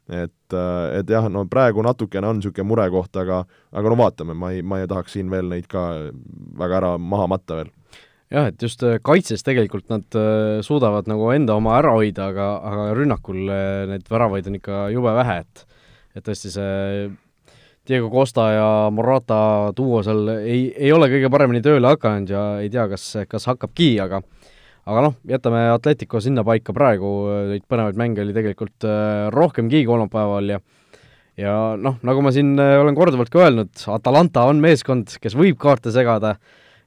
et, et jah, no praegu natukene on niisugune murekoht, aga aga no vaatame, ma ei, ma ei tahaks siin veel neid ka väga ära maha matta veel jah, et just äh, kaitses tegelikult nad äh, suudavad nagu enda oma ära hoida, aga, aga rünnakul äh, neid väravaid on ikka jube vähe, et et tõesti see Diego Costa ja Morata duo seal ei, ei ole kõige paremini tööle hakanud ja ei tea, kas, kas hakkabki, aga aga noh, jätame Atletico sinnapaika praegu, neid põnevaid mänge oli tegelikult äh, rohkemgi kolmapäeval ja ja noh, nagu ma siin äh, olen korduvalt ka öelnud, Atalanta on meeskond, kes võib kaarte segada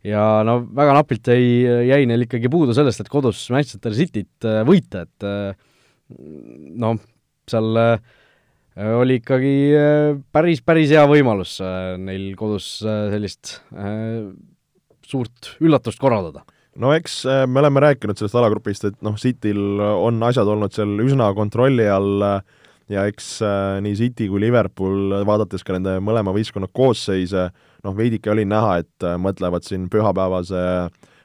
ja no väga napilt jäi, jäi neil ikkagi puudu sellest, et kodus Manchester Cityt äh, võita, et noh, seal äh, Äh, oli ikkagi äh, päris, päris hea võimalus äh, neil kodus sellist suurt üllatust korraldada. No eks me oleme rääkinud sellest alagrupist, et noh, Cityl on asjad olnud seal üsna kontrolli all ja eks nii City kui Liverpool, vaadates ka nende mõlema võistkonna koosseise, noh, veidike oli näha, et mõtlevad siin pühapäevase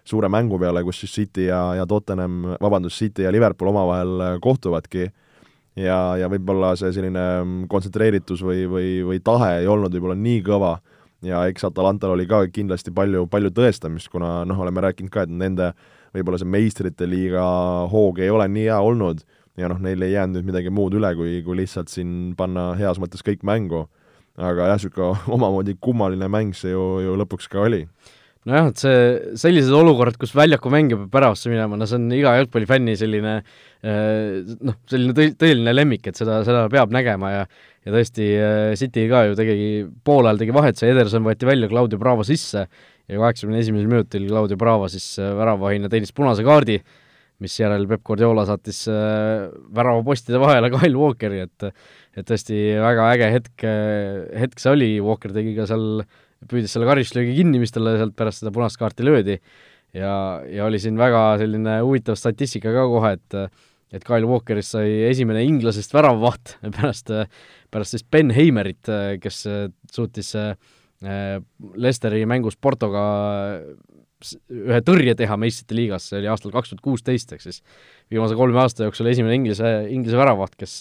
suure mängu peale, kus siis City ja, ja Tottenham, vabandust, City ja Liverpool omavahel kohtuvadki ja, ja võib-olla see selline mm, kontsentreeritus või, või, või tahe ei olnud võib-olla nii kõva. Ja eks Atalantal oli ka kindlasti palju, palju tõestamist, kuna noh, oleme rääkinud ka, et nende võib-olla see meistrite liiga hoog ei ole nii hea olnud. Ja noh, neil ei jäänud nüüd midagi muud üle, kui, kui lihtsalt siin panna heas mõttes kõik mängu. aga jah, niisugune [LAUGHS] omamoodi kummaline mäng see ju, ju lõpuks ka oli nojah, et see, sellised olukorrad, kus väljaku mängija peab väravasse minema, no see on iga jalgpallifänni selline eh, noh, selline tõi-, tõeline lemmik, et seda, seda peab nägema ja ja tõesti, eh, City ka ju tegi, poolajal tegi vahet, see Ederson võeti välja, Claudio Bravo sisse ja kaheksakümne esimesel minutil Claudio Bravo siis eh, väravahina teenis punase kaardi, misjärel Peep Guardiola saatis väravapostide vahele Kyle Walkeri, et et tõesti väga äge hetk, hetk see oli, Walker tegi ka seal äh, püüdis selle karistuslöögi kinni, mis talle sealt pärast seda punast kaarti löödi, ja, ja oli siin väga selline huvitav statistika ka kohe, et et Kyle Walkerist sai esimene inglasest väravavaht [LAUGHS] pärast, pärast siis Ben Heimerit, kes suutis Lesteri mängus Portoga ühe tõrje teha meistrite liigas, see oli aastal kaks tuhat kuusteist, ehk siis viimase kolme aasta jooksul esimene Inglise, Inglise väravaht, kes,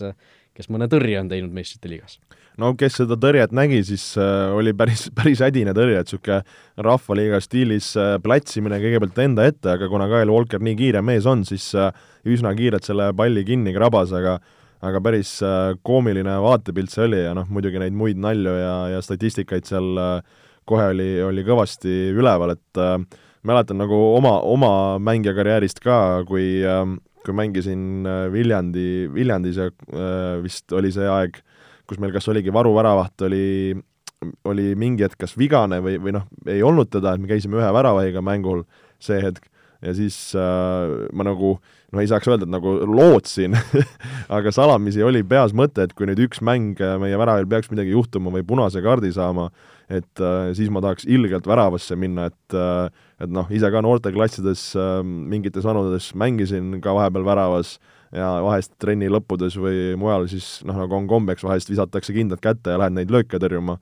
kes mõne tõrje on teinud meistrite liigas. No kes seda tõrjet nägi, siis äh, oli päris, [LAUGHS] päris hädine tõrje, et niisugune rahvaliiga stiilis äh, platsimine kõigepealt enda ette, aga kuna Kyle Walker nii kiire mees on, siis äh, üsna kiirelt selle palli kinni krabas, aga aga päris äh, koomiline vaatepilt see oli ja noh, muidugi neid muid nalju ja, ja statistikaid seal äh, kohe oli, oli kõvasti üleval, et äh, mäletan nagu oma, oma mängija karjäärist ka, kui äh, kui mängisin äh, Viljandi, Viljandis ja äh, vist oli see aeg, kus meil kas oligi varuväravaht, oli, oli mingi hetk kas vigane või, või noh, ei olnud teda, et me käisime ühe väravahiga mängul see hetk. Ja siis äh, ma nagu noh, ei saaks öelda, et nagu lootsin [LAUGHS] aga salamisi oli peas mõte, et kui nüüd üks mäng meie väravil peaks midagi juhtuma või punase kaardi saama, et äh, siis ma tahaks ilgelt väravasse minna, et äh, et noh, ise ka noorteklassides äh, mingites vanudes mängisin ka vahepeal väravas ja vahest trenni lõppudes või mujal siis noh, nagu on kombeks, vahest visatakse kindad kätte ja lähed neid lööke tõrjuma.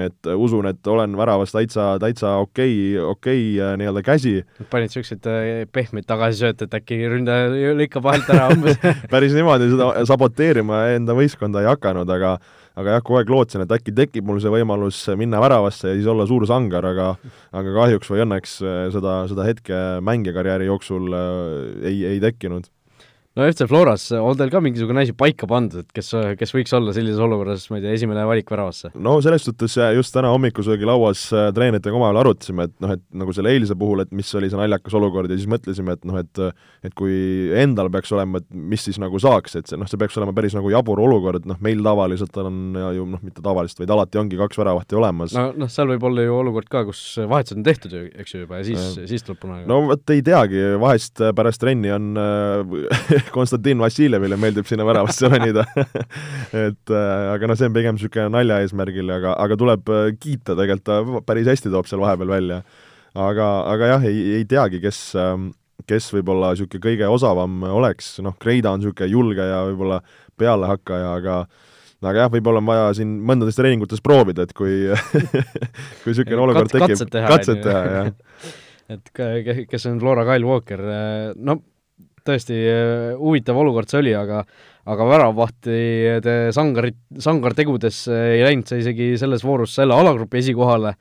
Et usun, et olen väravas täitsa, täitsa okei okay,, okei okay, nii-öelda käsi. panid niisuguseid pehmeid tagasisööte, et äkki ründaja lõikab vahelt ära umbes. [LAUGHS] Päris niimoodi seda saboteerima enda võistkonda ei hakanud, aga aga jah, kogu aeg lootsin, et äkki tekib mul see võimalus minna väravasse ja siis olla suur sangar, aga aga kahjuks või õnneks seda, seda hetke mängijakarjääri jooksul ei, ei tekkinud no FC Floras on teil ka mingisugune asi paika pandud, et kes, kes võiks olla sellises olukorras, ma ei tea, esimene valik väravasse? no selles suhtes just täna hommikusöögi lauas äh, treeneritega omavahel arutasime, et noh, et nagu selle eilse puhul, et mis oli see naljakas olukord ja siis mõtlesime, et noh, et et kui endal peaks olema, et mis siis nagu saaks, et see noh, see peaks olema päris nagu jabur olukord, noh meil tavaliselt on ju noh, mitte tavaliselt, vaid alati ongi kaks väravahti olemas. no noh, seal võib olla ju olukord ka, kus vahetused on tehtud ju, eks ju juba, ja siis, siis tuleb punane. no vot ei teagi, vahest pärast trenni on äh, [LAUGHS] [LAUGHS] Konstantin Vassiljevile meeldib sinna väravasse ronida. [LAUGHS] Et äh, aga noh, see on pigem niisugune nalja eesmärgil, aga, aga tuleb äh, kiita, tegelikult ta päris hästi toob seal vahepeal välja. aga, aga jah, ei, ei teagi, kes, ähm, kes võib-olla niisugune kõige osavam oleks, noh, Kreida on niisugune julge ja võib-olla pealehakkaja, aga aga jah, võib-olla on vaja siin mõndades treeningutes proovida, et kui [LAUGHS] kui niisugune olukord tekib, katset teha, jah. Et kes on Flora Kyle Walker, no tõesti äh, huvitav olukord see oli, aga aga väravvahtide sangarit, sangartegudes ei läinud see isegi selles voorus selle alagrupi esikohale,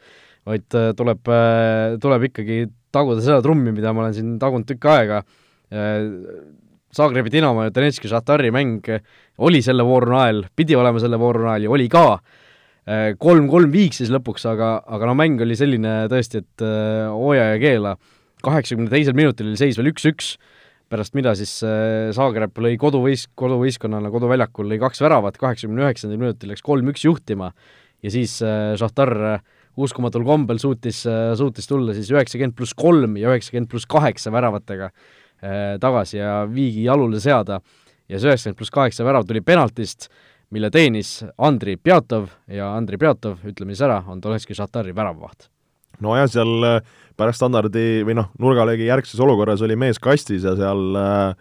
vaid äh, tuleb, äh, tuleb ikkagi taguda seda trummi, mida ma olen siin tagunud tükk aega, Zagrebi Dinamo ja Donetski Šahtari mäng oli selle vooru najal, pidi olema selle vooru najal ja oli ka, kolm-kolm viik siis lõpuks, aga, aga no mäng oli selline tõesti, et hooja ja keela, kaheksakümne teisel minutil oli seis veel üks-üks, pärast mida siis Zagreb lõi koduvõis-, koduvõistkonnana koduväljakul lõi kaks väravat, kaheksakümne üheksandal minutil läks kolm-üks juhtima ja siis Šahtar uskumatul kombel suutis, suutis tulla siis üheksakümmend pluss kolm ja üheksakümmend pluss kaheksa väravatega tagasi ja viigi jalule seada. Ja see üheksakümmend pluss kaheksa värav tuli penaltist, mille teenis Andri Pjatov ja Andri Pjatov, ütleme siis ära, on Donetski Šahtari väravavaht nojah, seal äh, pärast standardi või noh, nurgalöögi järgses olukorras oli mees kastis ja seal äh,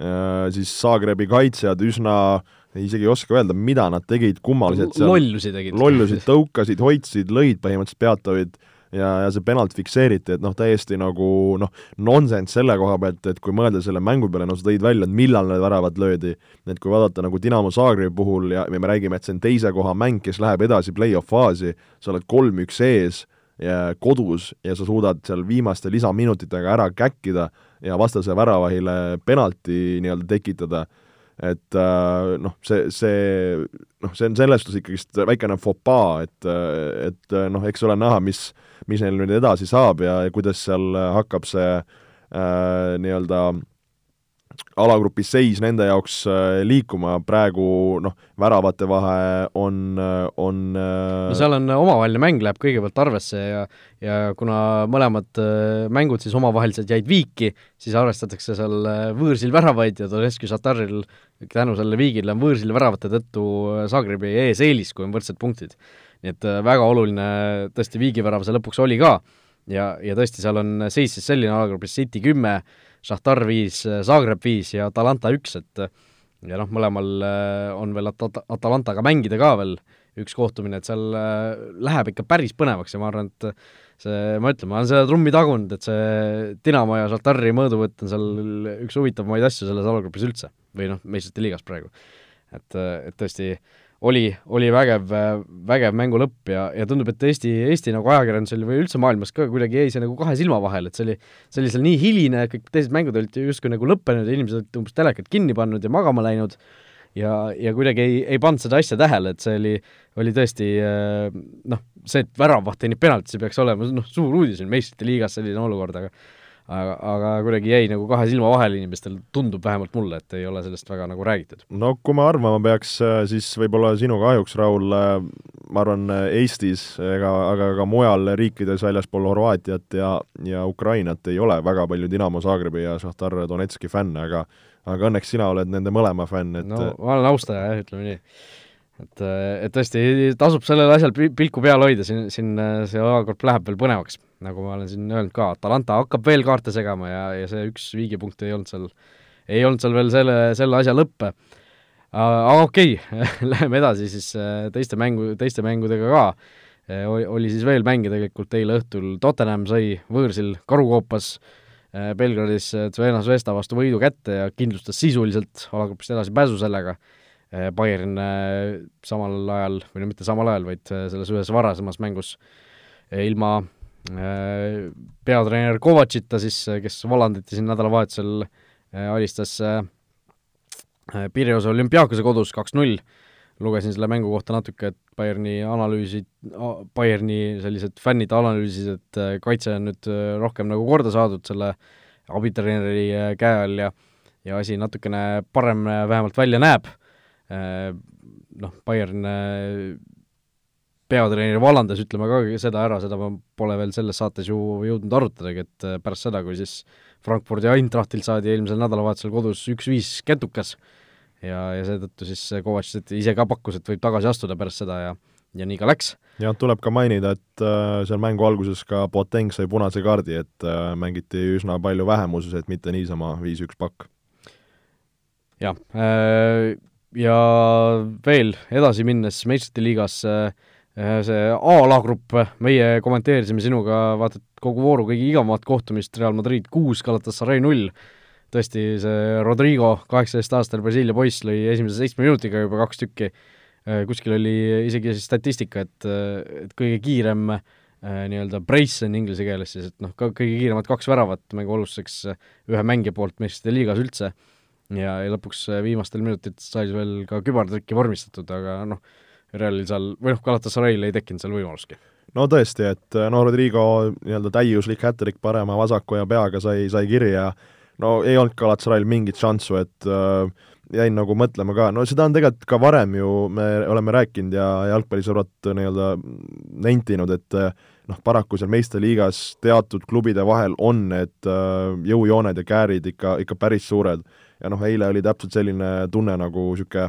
äh, siis Zagrebi kaitsjad üsna isegi ei oska öelda, mida nad tegid, kummaliselt seal lollusi tegid. lollusid, tõukasid, hoidsid, lõid põhimõtteliselt Peatovit ja, ja see penalt fikseeriti, et noh, täiesti nagu noh, nonsense selle koha pealt, et kui mõelda selle mängu peale, no sa tõid välja, et millal need väravad löödi, et kui vaadata nagu Dinamo Zagrebi puhul ja, ja me räägime, et see on teise koha mäng, kes läheb edasi play-off faasi, sa oled kolm-üks ees ja kodus ja sa suudad seal viimaste lisaminutitega ära käkkida ja vastase väravahile penalti nii-öelda tekitada, et äh, noh, see, see noh, see on selles suhtes ikkagist väikene fopaa, et, et noh, eks ole näha, mis, mis neil nüüd edasi saab ja, ja kuidas seal hakkab see äh, nii-öelda äh, alagrupi seis nende jaoks äh, liikuma, praegu noh, väravate vahe on, äh, on äh, no seal on omavaheline mäng läheb kõigepealt arvesse ja ja kuna mõlemad mängud siis omavaheliselt jäid viiki, siis arvestatakse seal võõrsil väravaid ja Donetski Šataril tänu sellele viigile on võõrsil väravate tõttu Zagrebi ees eelis, kui on võrdsed punktid. nii et väga oluline tõesti viigivärav see lõpuks oli ka ja, ja tõesti, seal on seis siis selline alagrupis City kümme, Šahtar viis, Zagreb viis ja Talanta üks, et ja noh, mõlemal on veel At-, Atalantaga mängida ka veel üks kohtumine, et seal läheb ikka päris põnevaks ja ma arvan, et see, ma ütlen, ma olen seda trummi tagunud, et see Dinamo ja Šaltari mõõduvõtt on seal üks huvitavamaid asju selles alagrupis üldse või noh, meistrite liigas praegu. et, et tõesti oli, oli vägev, vägev mängu lõpp ja, ja tundub, et Eesti, Eesti nagu ajakirjandusel või üldse maailmas ka kuidagi jäi see nagu kahe silma vahele, et see oli, see oli seal nii hiline, kõik teised mängud olid justkui nagu lõppenud ja inimesed olid umbes telekad kinni pannud ja magama läinud ja, ja kuidagi ei, ei pannud seda asja tähele, et see oli, oli tõesti noh, see, et väravaht teenib penalti, see peaks olema noh, suur uudis on meistrite liigas selline olukord, aga aga, aga kuidagi jäi nagu kahe silma vahele inimestel, tundub vähemalt mulle, et ei ole sellest väga nagu räägitud. no kui ma arvama peaks, siis võib-olla sinu kahjuks, Raul, ma arvan, Eestis ega, aga ka mujal riikides väljaspool Horvaatiat ja, ja Ukrainat ei ole väga palju Dinamo Zagrebi ja Šahtar Donetski fänne, aga aga õnneks sina oled nende mõlema fänn, et no ma olen austaja jah, ütleme nii. Et, et tõesti, tasub sellel asjal pilku peal hoida, siin, siin see olukord läheb veel põnevaks nagu ma olen siin öelnud ka, Atalanta hakkab veel kaarte segama ja, ja see üks viigipunkt ei olnud seal, ei olnud seal veel selle, selle asja lõppe. aga okei okay. [LAUGHS] läheme edasi siis äh, teiste mängu, teiste mängudega ka. Äh, oli siis veel mänge tegelikult eile õhtul, Tottenham sai võõrsil karukoopas äh, Belgradis Zvena Zvezda vastu võidu kätte ja kindlustas sisuliselt alagrupist edasipääsu sellega. Bayern samal ajal, või no mitte samal ajal, vaid selles ühes varasemas mängus ilma Äh, peatreener Kovatšita siis, kes vallandati siin nädalavahetusel, äh, alistas äh, Pireuse olümpiaakose kodus kaks-null, lugesin selle mängu kohta natuke, et Bayerni analüüsid, Bayerni sellised fännid analüüsisid, et kaitse on nüüd rohkem nagu korda saadud selle abitreeneri käe all ja ja asi natukene parem vähemalt välja näeb, noh, Bayern peatreener vallandas, ütleme ka seda ära, seda ma pole veel selles saates ju jõudnud arutadagi, et äh, pärast seda, kui siis Frankfurdi Eintrachtilt saadi eelmisel nädalavahetusel kodus üks-viis ketukas ja, ja seetõttu siis Kovacs ise ka pakkus, et võib tagasi astuda pärast seda ja ja nii ka läks. jah, tuleb ka mainida, et äh, seal mängu alguses ka Boateng sai punase kaardi, et äh, mängiti üsna palju vähemuses, et mitte niisama viis-üks pakk. jah äh,, ja veel edasi minnes meistrite liigas äh, Äh, see A-alagrupp, meie kommenteerisime sinuga vaata et kogu vooru kõige igavamat kohtumist, Real Madrid kuus, Galatasaray null, tõesti, see Rodrigo, kaheksateistaastane Brasiilia poiss, lõi esimese seitsme minutiga juba kaks tükki, äh, kuskil oli isegi statistika, et, et kõige kiirem äh, nii-öelda brace on inglise keeles siis, et noh, ka kõige kiiremad kaks väravat mängu alustuseks ühe mängija poolt meistrite liigas üldse ja, ja lõpuks viimastel minutitel sai veel ka kübartrikki vormistatud, aga noh, Realil seal, või noh, Galatasarayl ei tekkinud seal võimalustki. no tõesti, et no Rodrigo nii-öelda täiuslik hätrik parema, vasaku ja peaga sai, sai kirja, no ei olnud Galatasarayl mingit šanssu, et äh, jäin nagu mõtlema ka, no seda on tegelikult ka varem ju, me oleme rääkinud ja jalgpallisõbrad nii-öelda nentinud, et noh, paraku seal meistriliigas teatud klubide vahel on need äh, jõujooned ja käärid ikka, ikka päris suured. Ja noh, eile oli täpselt selline tunne, nagu niisugune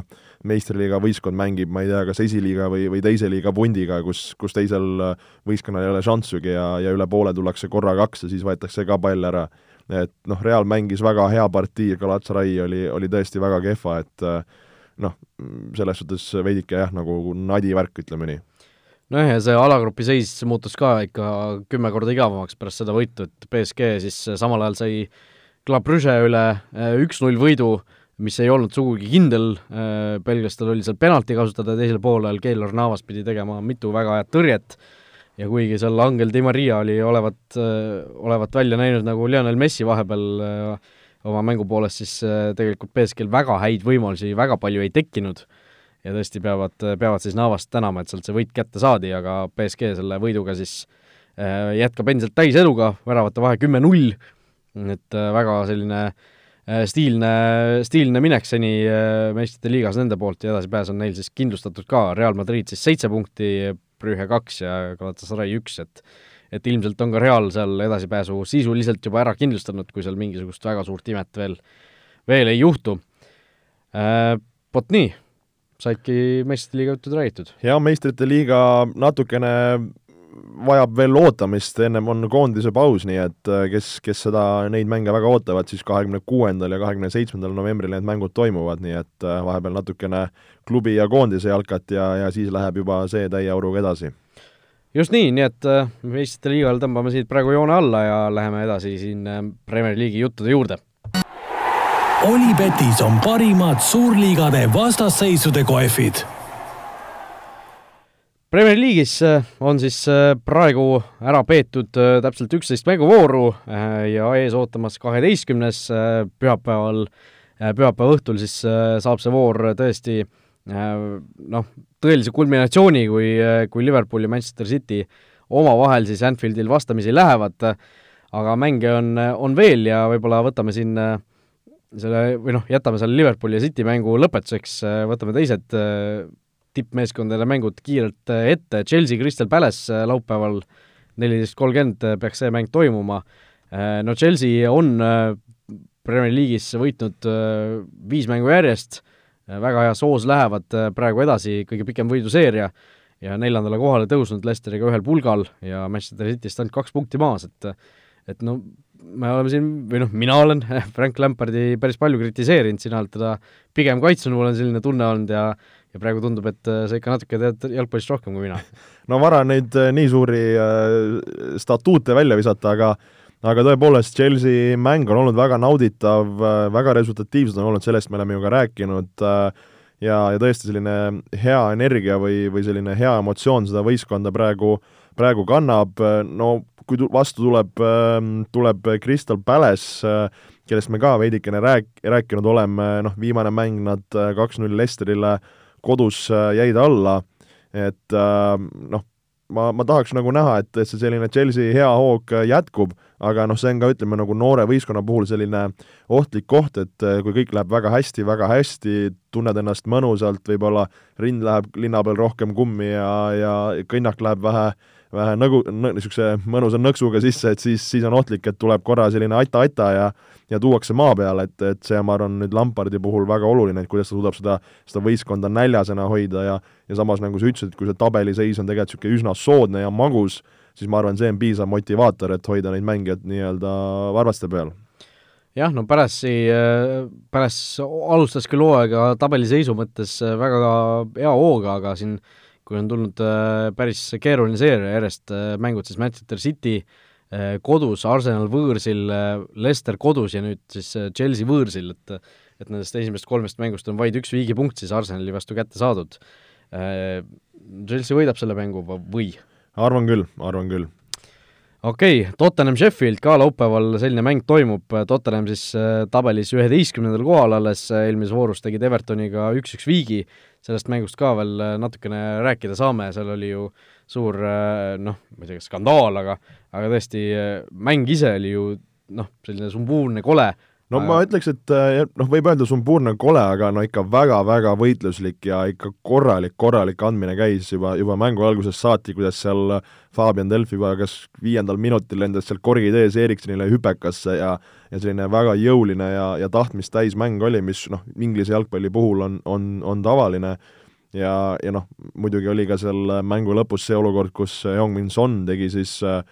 meistriliiga võistkond mängib, ma ei tea, kas esiliiga või, või teise liiga pundiga, kus, kus teisel võistkonnal ei ole šanssugi ja, ja üle poole tullakse korra kaks ja siis võetakse ka pall ära. et noh, Real mängis väga hea partii, Galatasaray oli, oli tõesti väga kehva, et äh, noh, selles suhtes veidike jah, nagu nadi värk, ütleme nii nojah, ja see alagrupi seis muutus ka ikka kümme korda igavamaks pärast seda võitu, et BSG siis samal ajal sai Club Brugge üle äh, üks-null võidu mis ei olnud sugugi kindel, äh, belglastel oli seal penalti kasutada teisel poolel, Keylor Navas pidi tegema mitu väga head tõrjet. Ja kuigi seal Angel Di Maria oli olevat, äh, olevat välja näinud nagu Lionel Messi vahepeal oma mängu poolest, siis tegelikult BSG-l väga häid võimalusi väga palju ei tekkinud. Ja tõesti peavad, peavad siis Navast tänama, et sealt see võit kätte saadi, aga BSG selle võiduga siis jätkab endiselt täiseduga, väravate vahe kümme-null, et väga selline äh, Äh, stiilne, stiilne minek seni äh, meistrite liigas nende poolt ja edasipääs on neil siis kindlustatud ka, Real Madrid siis seitse punkti, Brühe kaks ja Galatasaray üks, et et ilmselt on ka Real seal edasipääsu sisuliselt juba ära kindlustanud, kui seal mingisugust väga suurt imet veel, veel ei juhtu äh,. Vot nii, saidki meistrite liiga jutud räägitud. jah, meistrite liiga natukene vajab veel ootamist, ennem on koondise paus, nii et äh, kes, kes seda, neid mänge väga ootavad, siis kahekümne kuuendal ja kahekümne seitsmendal novembril need mängud toimuvad, nii et äh, vahepeal natukene klubi ja koondise jalkat ja, ja siis läheb juba see täieauruga edasi. just nii, nii et äh, meistrite liigal tõmbame siit praegu joone alla ja läheme edasi siin Premier League'i juttude juurde. Olipetis on parimad suurliigade vastasseisude kohvid Premier League'is äh, on siis äh, praegu ära peetud äh, täpselt üksteist mänguvooru ja ees ootamas kaheteistkümnes pühapäeval, pühapäeva õhtul siis saab see voor tõesti noh, tõelise kulminatsiooni, kui, kui Liverpool ja Manchester City omavahel siis Anfieldil vastamisi lähevad, aga mänge on, on veel ja võib-olla võtame siin selle, või noh, jätame selle Liverpooli ja City mängu lõpetuseks, võtame teised tippmeeskondade mängud kiirelt äh, ette, Chelsea Crystal Palace äh, laupäeval neliteist kolmkümmend äh, peaks see mäng toimuma. No Chelsea on Premier League'is võitnud viis mängu järjest, väga hea soos lähevad praegu edasi, kõige pikem võiduseeria ja neljandale kohale tõusnud Leicesteriga ühel pulgal ja Manchester Cityst ainult kaks punkti maas, et et no me oleme siin, või noh, mina olen [LAUGHS] Frank Lampardi päris palju kritiseerinud, sina oled teda pigem kaitsnud, mul on selline tunne olnud ja ja praegu tundub, et äh, sa ikka natuke tead jalgpallist rohkem kui mina. [LAUGHS] no vara neid äh, nii suuri äh, statuute välja visata, aga aga tõepoolest, Chelsea mäng on olnud väga nauditav, väga resultatiivsed on olnud, sellest me oleme ju ka rääkinud, ja, ja tõesti selline hea energia või, või selline hea emotsioon seda võistkonda praegu, praegu kannab, no kui vastu tuleb, tuleb Crystal Palace, kellest me ka veidikene rääk-, rääkinud oleme, noh, viimane mäng nad kaks-null Lesterile äh, kodus äh, jäid alla, et äh, noh, ma, ma tahaks nagu näha, et, see selline Chelsea hea hoog äh, jätkub, aga noh, see on ka ütleme nagu noore võistkonna puhul selline ohtlik koht, et kui kõik läheb väga hästi, väga hästi, tunned ennast mõnusalt, võib-olla rind läheb linna peal rohkem kummi ja, ja kõnnak läheb vähe vähe nagu niisuguse mõnusa nõksuga sisse, et siis, siis on ohtlik, et tuleb korra selline ata-ata ja ja tuuakse maa peale, et, et see, ma arvan, nüüd Lampardi puhul väga oluline, et kuidas ta suudab seda, seda võistkonda näljasena hoida ja ja samas, nagu sa ütlesid, et kui see tabeliseis on tegelikult niisugune üsna soodne ja magus, siis ma arvan, see on piisav motivaator, et hoida neid mängijaid nii-öelda varvaste peal. Jah, no Pärassi, Päras alustas küll hooaega tabeliseisu mõttes väga hea hooga, aga siin kui on tulnud päris keeruline seeria järjest mängud, siis Manchester City äh, Äh, kodus, Arsenal võõrsil, äh, Leicester kodus ja nüüd siis äh, Chelsea võõrsil, et et nendest esimesest kolmest mängust on vaid üks viigipunkt siis Arsenali vastu kätte saadud. Chelsea võidab selle mängu või? arvan küll, arvan küll okei okay,, Tottenham Sheffield ka laupäeval selline mäng toimub, Tottenham siis tabelis üheteistkümnendal kohal alles, eelmises voorus tegid Evertoniga üks-üks viigi, sellest mängust ka veel natukene rääkida saame, seal oli ju suur noh, ma ei tea, kas skandaal, aga aga tõesti, mäng ise oli ju noh, selline sumbuurne, kole, no aga... ma ütleks, et eh, noh, võib öelda sumbuurne kole, aga no ikka väga-väga võitluslik ja ikka korralik, korralik andmine käis juba, juba mängu algusest saati, kuidas seal Fabian Delfi juba kas viiendal minutil lendas seal korgid ees Ericssonile hüpekasse ja ja selline väga jõuline ja, ja tahtmist täis mäng oli, mis noh, Inglise jalgpalli puhul on, on, on tavaline ja, ja noh, muidugi oli ka seal mängu lõpus see olukord, kus Heung-Min Son tegi siis äh,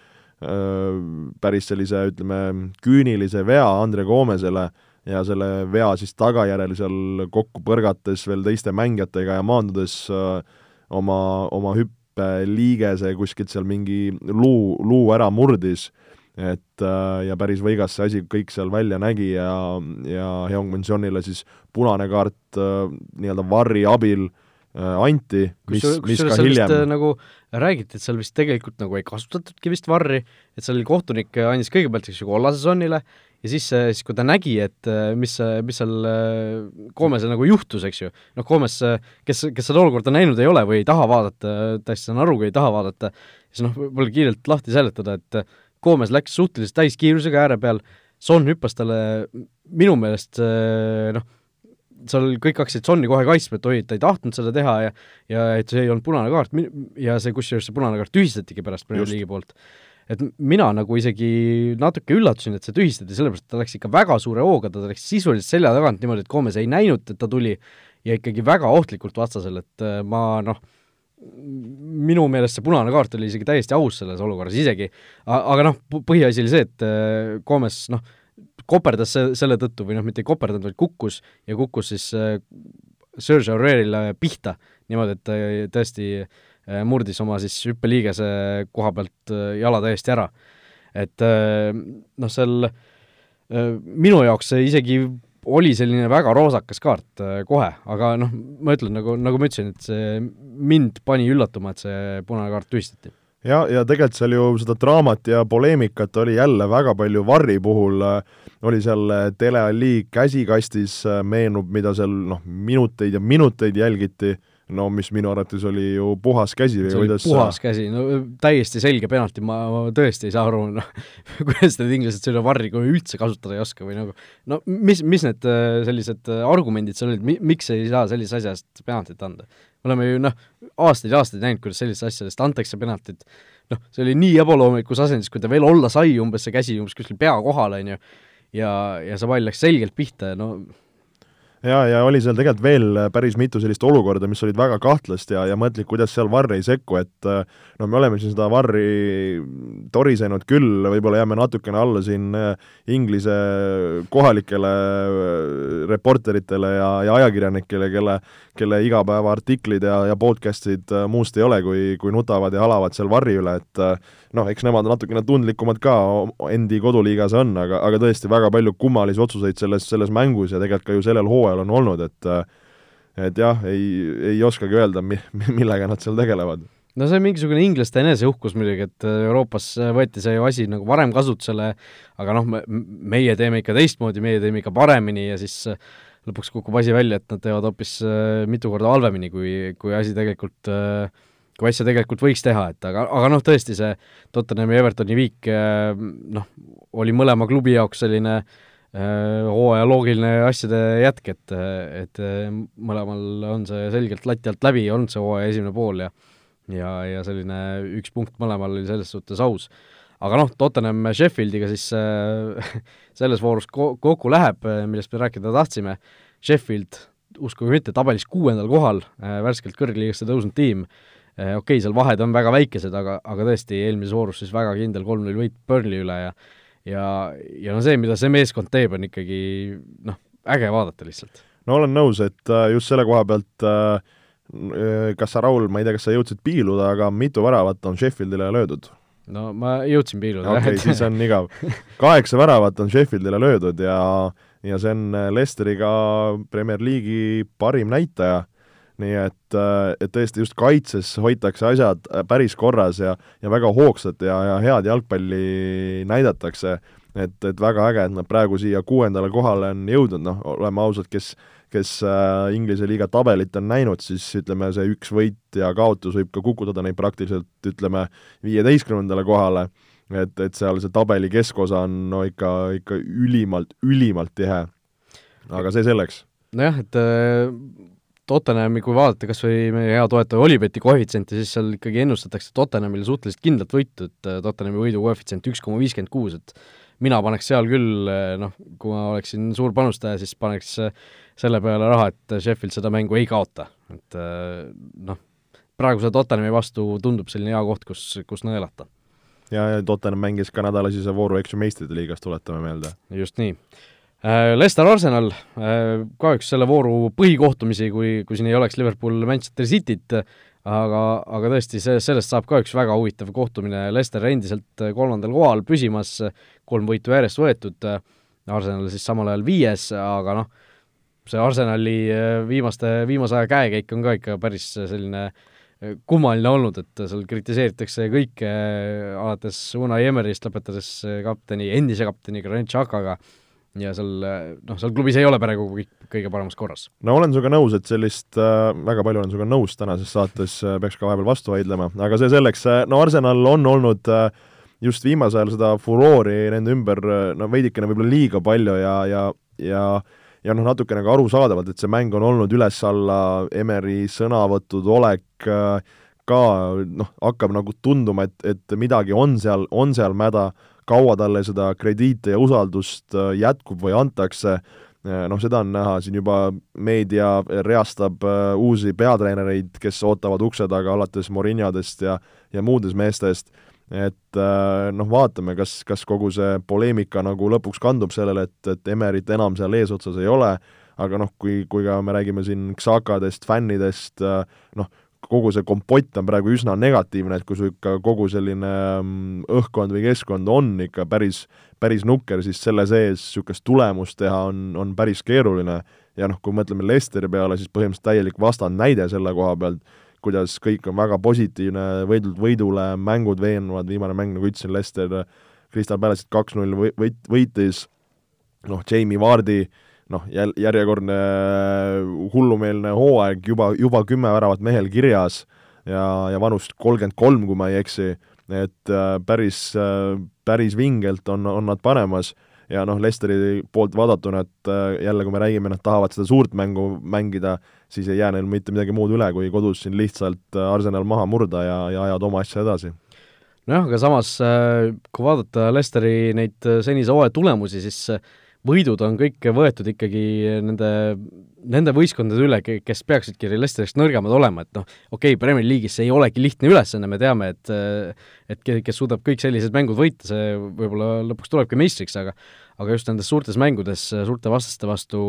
päris sellise, ütleme, küünilise vea Andre Goomesele ja selle vea siis tagajärjel seal kokku põrgates veel teiste mängijatega ja maandudes oma, oma hüppeliigese kuskilt seal mingi luu, luu ära murdis, et ja päris võigas see asi kõik seal välja nägi ja, ja Heung-Min Sonile siis punane kaart nii-öelda varri abil äh, Äh, anti, mis, mis ka hiljem vist, nagu räägiti, et seal vist tegelikult nagu ei kasutatudki vist varri, et seal kohtunik andis kõigepealt siis kollase Sonnile ja siis, siis kui ta nägi, et mis, mis seal Koomesel nagu juhtus, eks ju, noh, Koomes, kes, kes seda olukorda näinud ei ole või ei taha vaadata, täiesti saan aru, kui ei taha vaadata, siis noh, võib-olla kiirelt lahti seletada, et Koomes läks suhteliselt täiskiirusega ääre peal, Son hüppas talle minu meelest noh, seal kõik hakkasid Sonni kohe kaitsma, et oi, et ta ei tahtnud seda teha ja ja et see ei olnud punane kaart. Ja see, kusjuures see punane kaart tühistatigi pärast Premier League'i poolt. et mina nagu isegi natuke üllatusin, et see tühistati, sellepärast et ta läks ikka väga suure hooga, ta läks sisuliselt selja tagant niimoodi, et Gomez ei näinud, et ta tuli ja ikkagi väga ohtlikult vastasel, et äh, ma noh, minu meelest see punane kaart oli isegi täiesti aus selles olukorras, isegi, aga noh, põhiasi oli see, et Gomes noh, koperdas se-, selle tõttu või noh, mitte ei koperdanud, vaid kukkus ja kukkus siis Serge Aurelile pihta, niimoodi, et ta tõesti murdis oma siis hüppeliigese koha pealt jala täiesti ära. et noh, seal minu jaoks see isegi oli selline väga roosakas kaart äh, kohe, aga noh, ma ütlen, nagu, nagu ma ütlesin, et see mind pani üllatuma, et see punane kaart tühistati. Ja, ja tegelikult seal ju seda draamat ja poleemikat oli jälle väga palju Varri puhul, äh, oli seal äh, Tele Alli käsikastis, meenub, mida seal noh, minuteid ja minuteid jälgiti. No mis minu arvates oli ju puhas käsi või kuidas puhas sa... käsi, no täiesti selge penalti, ma, ma tõesti ei saa aru, noh, [LAUGHS] kuidas need inglased selle varri kohe üldse kasutada ei oska või nagu. No mis, mis need äh, sellised äh, argumendid seal olid, mi-, miks ei saa sellise asja eest penaltit anda? Me oleme ju noh, aastaid ja aastaid näinud, kuidas selliste asjade eest antakse penaltit, noh, see oli nii ebaloomulikus asendis, kui ta veel olla sai, umbes see käsi umbes kuskil pea kohal, on ju, ja, ja see pall läks selgelt pihta ja no ja, ja oli seal tegelikult veel päris mitu sellist olukorda, mis olid väga kahtlast ja, ja mõtlik, kuidas seal Varr ei sekku, et no me oleme siin seda Varri torisenud küll, võib-olla jääme natukene alla siin äh, Inglise kohalikele äh, reporteritele ja, ja ajakirjanikele, kelle kelle igapäevaartiklid ja, ja podcast'id äh, muust ei ole, kui, kui nutavad ja halavad seal Varri üle, et noh, eks nemad natukene tundlikumad ka endi koduliigas on, aga, aga tõesti väga palju kummalisi otsuseid selles, selles mängus ja tegelikult ka ju sellel hooajal on olnud, et et jah, ei, ei oskagi öelda, mi-, millega nad seal tegelevad. No see on mingisugune inglaste eneseuhkus muidugi, et Euroopas võeti see ju asi nagu varem kasutusele, aga noh, me, meie teeme ikka teistmoodi, meie teeme ikka paremini ja siis lõpuks kukub asi välja, et nad teevad hoopis mitu korda halvemini, kui, kui asi tegelikult äh, kui asja tegelikult võiks teha, et aga, aga noh, tõesti see Tottenhami ja Evertoni viik noh, oli mõlema klubi jaoks selline hooaja loogiline asjade jätk, et, et mõlemal on see selgelt lati alt läbi olnud, see hooaja esimene pool ja ja, ja selline üks punkt mõlemal oli selles suhtes aus. aga noh, Tottenham Sheffieldiga siis äh, [LAUGHS] selles voorus ko-, kokku läheb, millest me rääkida tahtsime, Sheffield, uskuge või mitte, tabelis kuuendal kohal äh,, värskelt kõrgliigasse tõusnud tiim äh,, okei okay,, seal vahed on väga väikesed, aga, aga tõesti, eelmises voorus siis väga kindel kolm-null võit Burnley üle ja ja, ja no see, mida see meeskond teeb, on ikkagi noh, äge vaadata lihtsalt. no olen nõus, et äh, just selle koha pealt äh, kas sa, Raul, ma ei tea, kas sa jõudsid piiluda, aga mitu väravat on Sheffieldile löödud? no ma jõudsin piiluda. okei okay,, siis on [LAUGHS] igav. kaheksa väravat on Sheffieldile löödud ja ja see on Leicesteriga Premier League'i parim näitaja nii et, äh, et tõesti just kaitses hoitakse asjad äh, päris korras ja, ja väga hoogsalt ja, ja head jalgpalli näidatakse, et, et väga äge, et nad praegu siia kuuendale kohale on jõudnud, noh, oleme ausad, kes kes äh, Inglise liiga tabelit on näinud, siis ütleme, see üks võit ja kaotus võib ka kukutada neid praktiliselt ütleme, viieteistkümnendale kohale, et, et seal see tabeli keskosa on no ikka, ikka ülimalt, ülimalt tihe. aga see selleks. nojah, et Tottenhami, kui vaadata kas või meie hea toetaja Olibeti koefitsienti, siis seal ikkagi ennustatakse Tottenhamile suhteliselt kindlat võitu, et äh, Tottenhami võidu koefitsient üks koma viiskümmend kuus, et mina paneks seal küll äh, noh, kui ma oleksin suur panustaja, siis paneks äh, selle peale raha, et Sheffield seda mängu ei kaota, et noh, praeguse Tottenhami vastu tundub selline hea koht, kus, kus nõelata. ja, ja Tottenham mängis ka nädalasise vooru, eks ju, meistrite liigas, tuletame meelde. just nii Leicester Arsenal, äh, ka üks selle vooru põhikohtumisi, kui, kui siin ei oleks Liverpool Manchester Cityt, aga, aga tõesti, see, sellest saab ka üks väga huvitav kohtumine, Leicester endiselt kolmandal kohal püsimas, kolm võitu järjest võetud, Arsenal siis samal ajal viies, aga noh, see Arsenali äh, viimaste, viimase aja käekäik on ka ikka päris selline kummaline olnud, et seal kritiseeritakse kõike, alates Unai Emery'st, lõpetades kapteni, endise kapteni Granit Xhakaga, ja seal noh, seal klubis ei ole praegu kõik kõige paremas korras. no olen sinuga nõus, et sellist äh,, väga palju olen sinuga nõus tänases saates äh,, peaks ka vahepeal vastu vaidlema, aga see selleks äh,, no Arsenal on olnud äh, just viimasel ajal seda furoori nende ümber äh, no veidikene võib-olla liiga palju ja, ja, ja ja noh, natukene ka arusaadavalt, et see mäng on olnud üles-alla, Emeri sõnavõtud, olek äh, ka noh, hakkab nagu tunduma, et, et midagi on seal, on seal mäda, kaua talle seda krediite ja usaldust äh, jätkub või antakse, noh, seda on näha siin juba, meedia reastab uusi peatreenereid, kes ootavad ukse taga alates Morinadest ja ja muudest meestest, et noh, vaatame, kas, kas kogu see poleemika nagu lõpuks kandub sellele, et, et Emerit enam seal eesotsas ei ole, aga noh, kui, kui ka me räägime siin Xhakadest, fännidest, noh, kogu see kompott on praegu üsna negatiivne, et kui sul ikka kogu selline mm, õhkkond või keskkond on ikka päris, päris nukker, siis selle sees niisugust tulemust teha on, on päris keeruline. ja noh, kui mõtleme Lesteri peale, siis põhimõtteliselt täielik vastandnäide selle koha pealt, kuidas kõik on väga positiivne, võidult võidule, mängud veenvad, viimane mäng, nagu ütlesin, Lester Crystal Palace'it kaks-null võit, võitis, noh, Jamie Vardi äh, noh, jäl-, järjekordne äh, hullumeelne hooaeg, juba, juba kümme väravat mehel kirjas ja, ja vanust kolmkümmend kolm, kui ma ei eksi, et äh, päris, äh, päris vingelt on, on nad panemas ja noh, Lesteri poolt vaadatuna, et jälle, kui me räägime, nad tahavad seda suurt mängu mängida, siis ei jää neil mitte midagi muud üle, kui kodus siin lihtsalt Arsenal maha murda ja, ja ajada oma asja edasi. Nojah, aga samas, kui vaadata Lesteri neid senise hooaja tulemusi, siis võidud on kõik võetud ikkagi nende, nende võistkondade üle, kes peaksidki Leicesterist nõrgemad olema, et noh, okei okay,, Premier League'is see ei olegi lihtne ülesanne, me teame, et et kes suudab kõik sellised mängud võita, see võib-olla lõpuks tulebki meistriks, aga aga just nendes suurtes mängudes suurte vastaste vastu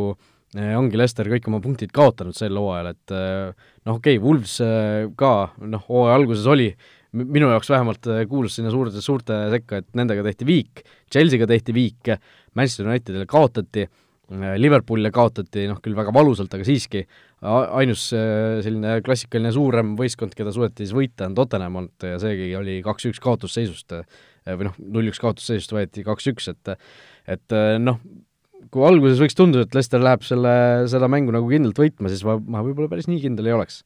eh, ongi Leicester kõik oma punktid kaotanud sel hooajal, et eh, noh, okei okay,, Wolves eh, ka noh, hooaja alguses oli minu jaoks vähemalt kuulus sinna suurde, suurte sekka, et nendega tehti viik, Chelsea'ga tehti viik, Manchester Unitedile kaotati, Liverpoolile kaotati, noh küll väga valusalt, aga siiski, ainus äh, selline klassikaline suurem võistkond, keda suudeti siis võita, on Tottenham olnud ja seegi oli kaks-üks kaotusseisust äh, või noh, null-üks kaotusseisust võeti kaks-üks, et et äh, noh, kui alguses võiks tunduda, et Leicester läheb selle, seda mängu nagu kindlalt võitma, siis ma, ma võib-olla päris nii kindel ei oleks.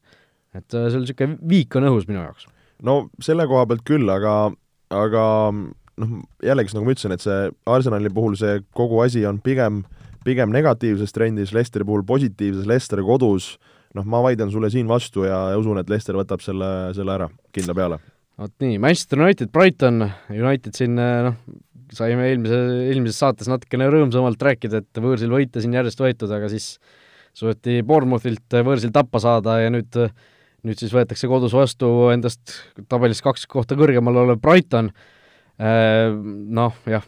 et see oli niisugune viik on õhus minu jaoks. No selle koha pealt küll, aga, aga noh, jällegi, nagu ma ütlesin, et see Arsenali puhul see kogu asi on pigem, pigem negatiivses trendis, Lesteri puhul positiivses, Lester kodus, noh, ma vaidlen sulle siin vastu ja, ja usun, et Lester võtab selle, selle ära kindla peale. vot nii, Manchester United, Brighton, United siin noh, saime eelmise, eelmises saates natukene rõõmsamalt rääkida, et võõrsil võite siin järjest võetud, aga siis suudeti Bournemouthilt võõrsil tappa saada ja nüüd nüüd siis võetakse kodus vastu endast tabelis kaks kohta kõrgemal olev Brighton, Äh, noh, jah,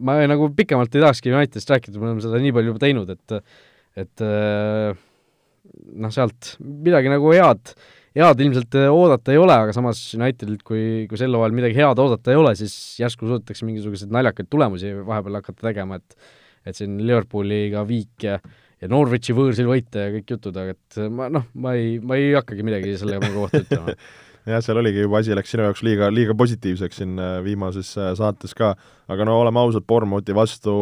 ma nagu pikemalt ei tahakski Unitedist rääkida, me oleme seda nii palju juba teinud, et et äh, noh, sealt midagi nagu head, head ilmselt oodata ei ole, aga samas Unitedilt, kui, kui sel hooajal midagi head oodata ei ole, siis järsku suudetakse mingisuguseid naljakaid tulemusi vahepeal hakata tegema, et et siin Liverpooliga viik ja ja Norwichi võõrsil võita ja kõik jutud, aga et ma noh, ma ei, ma ei hakkagi midagi selle mängu kohta ütlema. [LAUGHS] Jah, seal oligi juba asi läks sinu jaoks liiga, liiga positiivseks siin äh, viimases äh, saates ka, aga no oleme ausad, Bournemouthi vastu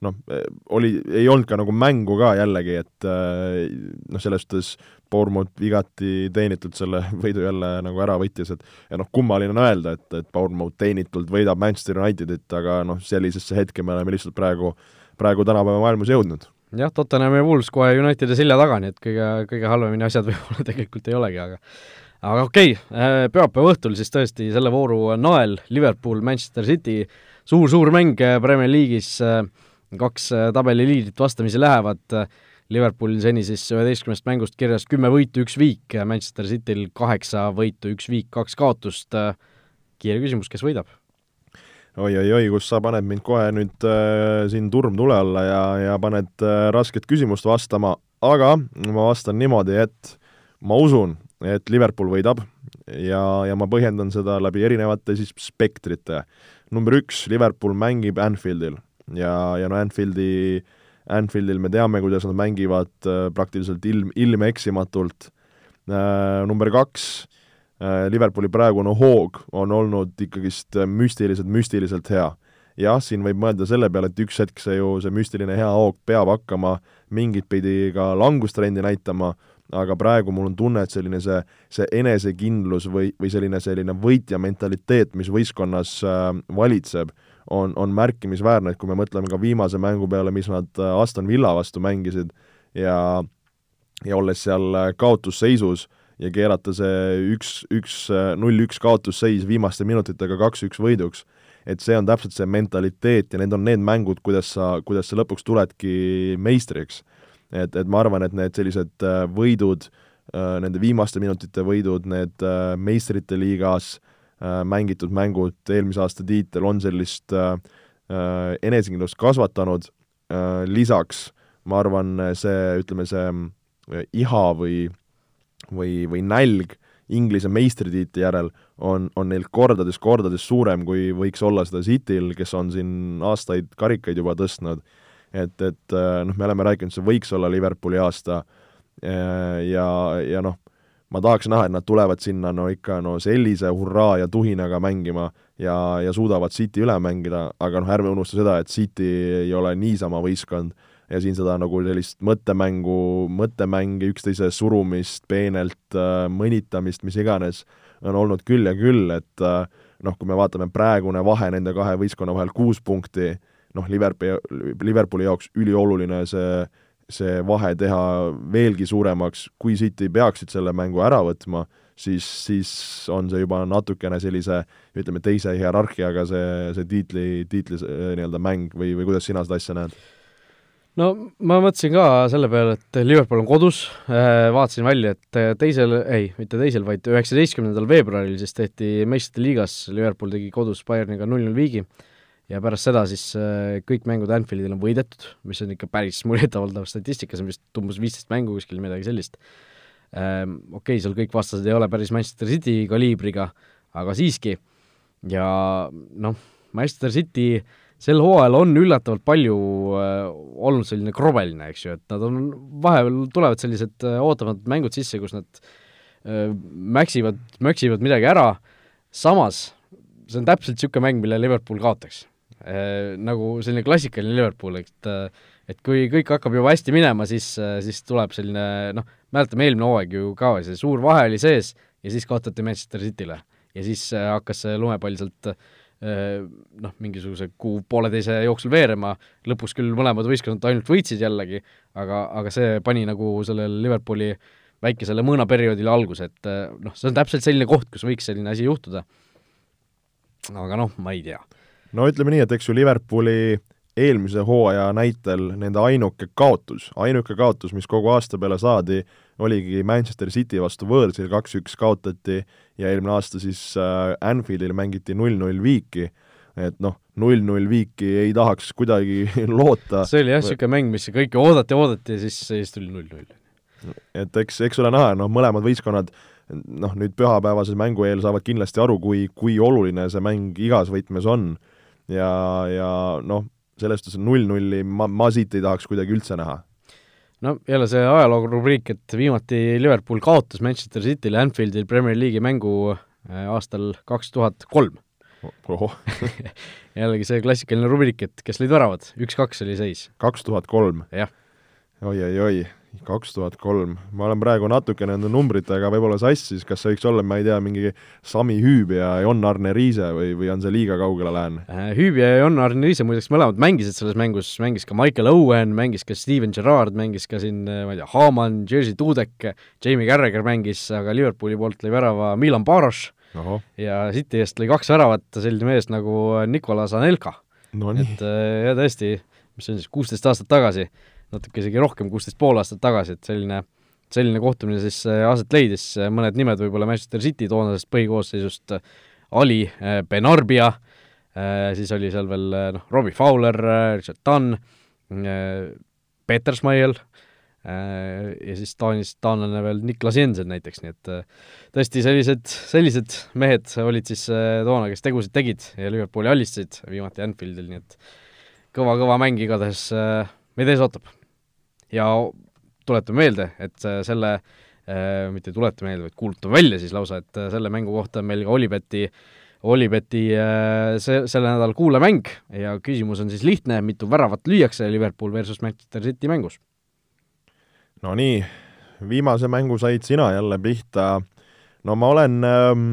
noh, äh, oli, ei olnud ka nagu mängu ka jällegi, et noh, selles suhtes Bournemouth igati teenitult selle [LAUGHS] võidu jälle nagu ära võttis, et ja noh, kummaline on öelda, et, et Bournemouth teenitult võidab Manchester Unitedit, aga noh, sellisesse hetke me oleme lihtsalt praegu, praegu tänapäeva maailmas jõudnud jah, Tottenham ja Wools kohe Unitedi selja taga, nii et kõige, kõige halvemini asjad [LAUGHS] võib-olla tegelikult ei olegi, aga aga okei okay,, äh, pühapäeva õhtul siis tõesti selle vooru nael Liverpool, Manchester City suur,, suur-suur mäng äh, Premier League'is, äh, kaks tabeliliidrit vastamisi lähevad, Liverpoolil seni siis üheteistkümnest mängust kirjas kümme võitu, üks viik, Manchester Cityl kaheksa võitu, üks viik, kaks kaotust, kiire küsimus, kes võidab? Oi-oi-oi, kus sa paned mind kohe nüüd äh, siin turm tule alla ja, ja paned äh, rasket küsimust vastama, aga ma vastan niimoodi, et ma usun, et Liverpool võidab ja, ja ma põhjendan seda läbi erinevate siis spektrite. number üks, Liverpool mängib Anfieldil ja, ja no Anfieldi, Anfieldil me teame, kuidas nad mängivad äh, praktiliselt ilm, ilmeeksimatult äh,. Number kaks Liverpooli praegune hoog on olnud ikkagist müstiliselt, müstiliselt hea. Jah, siin võib mõelda selle peale, et üks hetk see ju, see müstiline hea hoog peab hakkama mingit pidi ka langustrendi näitama, aga praegu mul on tunne, et selline see, see enesekindlus või, või selline, selline võitja mentaliteet, mis võistkonnas äh, valitseb, on, on märkimisväärne, et kui me mõtleme ka viimase mängu peale, mis nad äh, Aston Villa vastu mängisid ja ja olles seal äh, kaotusseisus ja keerata see üks, üks, null-üks kaotusseis viimaste minutitega kaks-üks võiduks, et see on täpselt see mentaliteet ja need on need mängud, kuidas sa, kuidas sa lõpuks tuledki meistriks. et, et ma arvan, et need sellised äh, võidud, äh, nende viimaste minutite võidud, need äh, meistrite liigas mängitud mängud, eelmise aasta tiitel on sellist enesekindlust kasvatanud, lisaks ma arvan, see, ütleme, see iha või, või, või nälg Inglise meistritiitli järel on, on neil kordades-kordades suurem, kui võiks olla seda Cityl, kes on siin aastaid karikaid juba tõstnud. et, et äh, noh, me oleme rääkinud, see võiks olla Liverpooli aasta äh, ja, ja noh, ma tahaks näha, et nad tulevad sinna no ikka no sellise hurraa ja tuhinaga mängima ja, ja suudavad City üle mängida, aga noh, ärme unusta seda, et City ei ole niisama võistkond ja siin seda nagu sellist mõttemängu, mõttemänge, üksteise surumist, peenelt äh, mõnitamist, mis iganes, on olnud küll ja küll, et äh, noh, kui me vaatame praegune vahe nende kahe võistkonna vahel kuus punkti, noh, Liverpooli, Liverpooli jaoks ülioluline see, see vahe teha veelgi suuremaks, kui City peaksid selle mängu ära võtma, siis, siis on see juba natukene sellise ütleme, teise hierarhiaga see, see tiitli, tiitli nii-öelda mäng või, või kuidas sina seda asja näed? No ma mõtlesin ka selle peale, et Liverpool on kodus, äh, vaatasin välja, et teisel, ei, mitte teisel, vaid üheksateistkümnendal veebruaril siis tehti meistrite liigas, Liverpool tegi kodus Bayerniga null-null viigi. Ja pärast seda siis äh, kõik mängud Anfieldil on võidetud, mis on ikka päris [LAUGHS] muljetavaldav statistika, see on vist umbes viisteist mängu kuskil, midagi sellist. Ähm, okei okay,, seal kõik vastased ei ole päris Manchester City kaliibriga, aga siiski, ja noh, Manchester City sel hooajal on üllatavalt palju äh, olnud selline krobeline, eks ju, et nad on, vahepeal tulevad sellised äh, ootamatud mängud sisse, kus nad äh, mäksivad, möksivad midagi ära, samas see on täpselt niisugune mäng, mille Liverpool kaotaks. Nagu selline klassikaline Liverpool, et et kui kõik hakkab juba hästi minema, siis, siis tuleb selline noh, mäletame eelmine hooaeg ju ka, see suur vahe oli sees ja siis kaotati Manchester Cityle. ja siis hakkas see lumepall sealt Äh, noh, mingisuguse kuu-pooleteise jooksul veerema, lõpus küll mõlemad võistkonnad ainult võitsid jällegi, aga, aga see pani nagu sellele Liverpooli väikesele mõõnaperioodile alguse, et äh, noh, see on täpselt selline koht, kus võiks selline asi juhtuda. aga noh, ma ei tea. no ütleme nii, et eks ju Liverpooli eelmise hooaja näitel nende ainuke kaotus, ainuke kaotus, mis kogu aasta peale saadi, oligi Manchester City vastu võõrsil, kaks-üks kaotati ja eelmine aasta siis äh, Anfieldil mängiti null-null viiki, et noh, null-null viiki ei tahaks kuidagi [LAUGHS] loota. see oli jah, niisugune mäng, mis kõike oodati, oodati ja siis, siis tuli null-null. et eks, eks ole näha, noh, mõlemad võistkonnad noh, nüüd pühapäevase mängu eel saavad kindlasti aru, kui, kui oluline see mäng igas võtmes on. ja, ja noh, selles suhtes null-nulli ma, ma siit ei tahaks kuidagi üldse näha no jälle see ajaloo rubriik, et viimati Liverpool kaotas Manchester City'le Anfieldil Premier League'i mängu äh, aastal kaks tuhat kolm. [LAUGHS] jällegi see klassikaline rubriik, et kes lõid väravad, üks-kaks oli seis. kaks tuhat kolm? jah. oi-oi-oi kaks tuhat kolm, ma olen praegu natuke nende numbritega võib-olla sassis, kas see võiks olla, ma ei tea, mingi Sami Hüüb ja Jon-Arne Riise või, või on see liiga kaugele lähen? Äh, Hüüb ja Jon-Arne Riise muideks mõlemad mängisid selles mängus, mängis ka Michael Owen, mängis ka Steven Gerrard, mängis ka siin, ma ei tea, Haaman, Jerzy Dudek, Jamie Carragher mängis, aga Liverpooli poolt lõi värava Milan Baros Oho. ja City eest lõi kaks väravat selline mees nagu Nicolas Anelka no,. et äh, ja tõesti, mis see on siis, kuusteist aastat tagasi natuke isegi rohkem, kuusteist pool aastat tagasi, et selline selline kohtumine siis äh, aset leidis, mõned nimed võib-olla Manchester City toonasest põhikoosseisust, Ali äh, Benarbia, äh, siis oli seal veel noh, Robbie Fowler, Richard Dunn, Peter Schmeichel ja siis Taanis taanlane veel Niklas Jensen näiteks, nii et tõesti sellised, sellised mehed olid siis toona, kes tegusid tegid ja Liverpooli alistasid viimati Anfieldil, nii et kõva-kõva mäng igatahes meid ees ootab. Ja tuletame meelde, et äh, selle äh,, mitte ei tuleta meelde, vaid kuulutame välja siis lausa, et äh, selle mängu kohta on meil ka Olibeti Olibeti äh, see, selle nädala kuulamäng. Ja küsimus on siis lihtne, mitu väravat lüüakse Liverpool versus Manchester City mängus? no nii, viimase mängu said sina jälle pihta no ma olen ähm,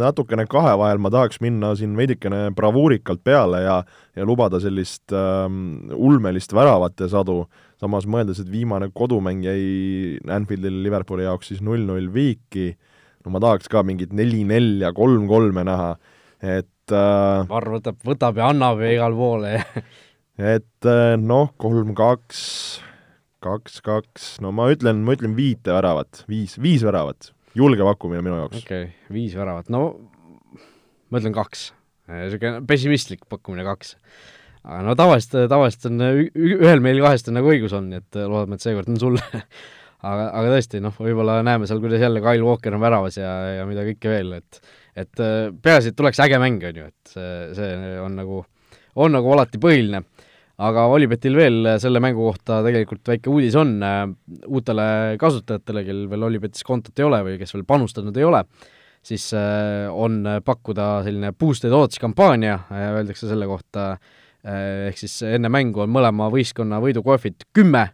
natukene kahe vahel, ma tahaks minna siin veidikene bravuurikalt peale ja ja lubada sellist ähm, ulmelist väravate sadu, samas mõeldes, et viimane kodumäng jäi Anfieldil Liverpooli jaoks siis null-null viiki, no ma tahaks ka mingit neli-nelja, kolm-kolme näha, et äh, Varr võtab, võtab ja annab ja igale poole et äh, noh, kolm-kaks, kaks-kaks, no ma ütlen, ma ütlen viite väravat, viis, viis väravat. Julge pakkumine minu jaoks. okei okay,, viis väravat, no ma ütlen kaks. niisugune pessimistlik pakkumine kaks. aga no tavaliselt, tavaliselt on ühel meil kahest on nagu õigus on, nii et loodame, et seekord on sul [LAUGHS] aga, aga tõesti, noh, võib-olla näeme seal, kuidas jälle Kyle Walker on väravas ja, ja mida kõike veel, et et peaasi, et tuleks äge mäng, on ju, et see, see on nagu, on nagu alati põhiline aga Olipetil veel selle mängu kohta tegelikult väike uudis on äh, uutele kasutajatele, kellel veel Olipetis kontot ei ole või kes veel panustanud ei ole, siis äh, on pakkuda selline boosted odds kampaania, äh, öeldakse selle kohta, ehk siis enne mängu on mõlema võistkonna võidukoefid kümme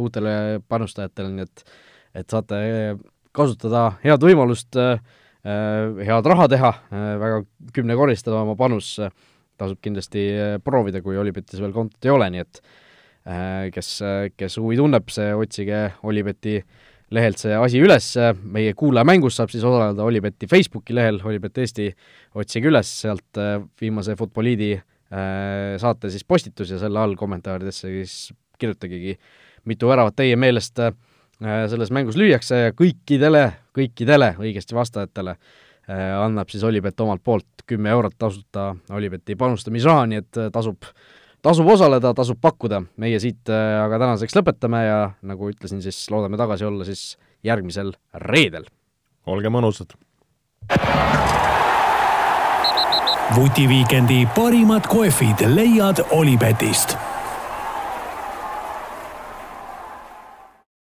uutele panustajatele, nii et et saate kasutada head võimalust head raha teha, väga kümnekorristada oma panus tasub kindlasti äh, proovida, kui Olipetis veel kontot ei ole, nii et äh, kes, kes huvi tunneb, see otsige Olipeti lehelt see asi üles, meie kuulajamängus saab siis osaleda Olipeti Facebooki lehel, Olipet Eesti, otsige üles sealt äh, viimase Futboliidi saate siis postitus ja selle all kommentaaridesse siis kirjutagegi, mitu väravat teie meelest selles mängus lüüakse ja kõikidele, kõikidele õigesti vastajatele Äh, annab siis Olipet omalt poolt kümme eurot tasuta Olipeti panustamisraha, nii et äh, tasub, tasub osaleda, tasub pakkuda. meie siit äh, aga tänaseks lõpetame ja nagu ütlesin, siis loodame tagasi olla siis järgmisel reedel. olge mõnusad! vutiviikendi parimad kohvid leiad Olipetist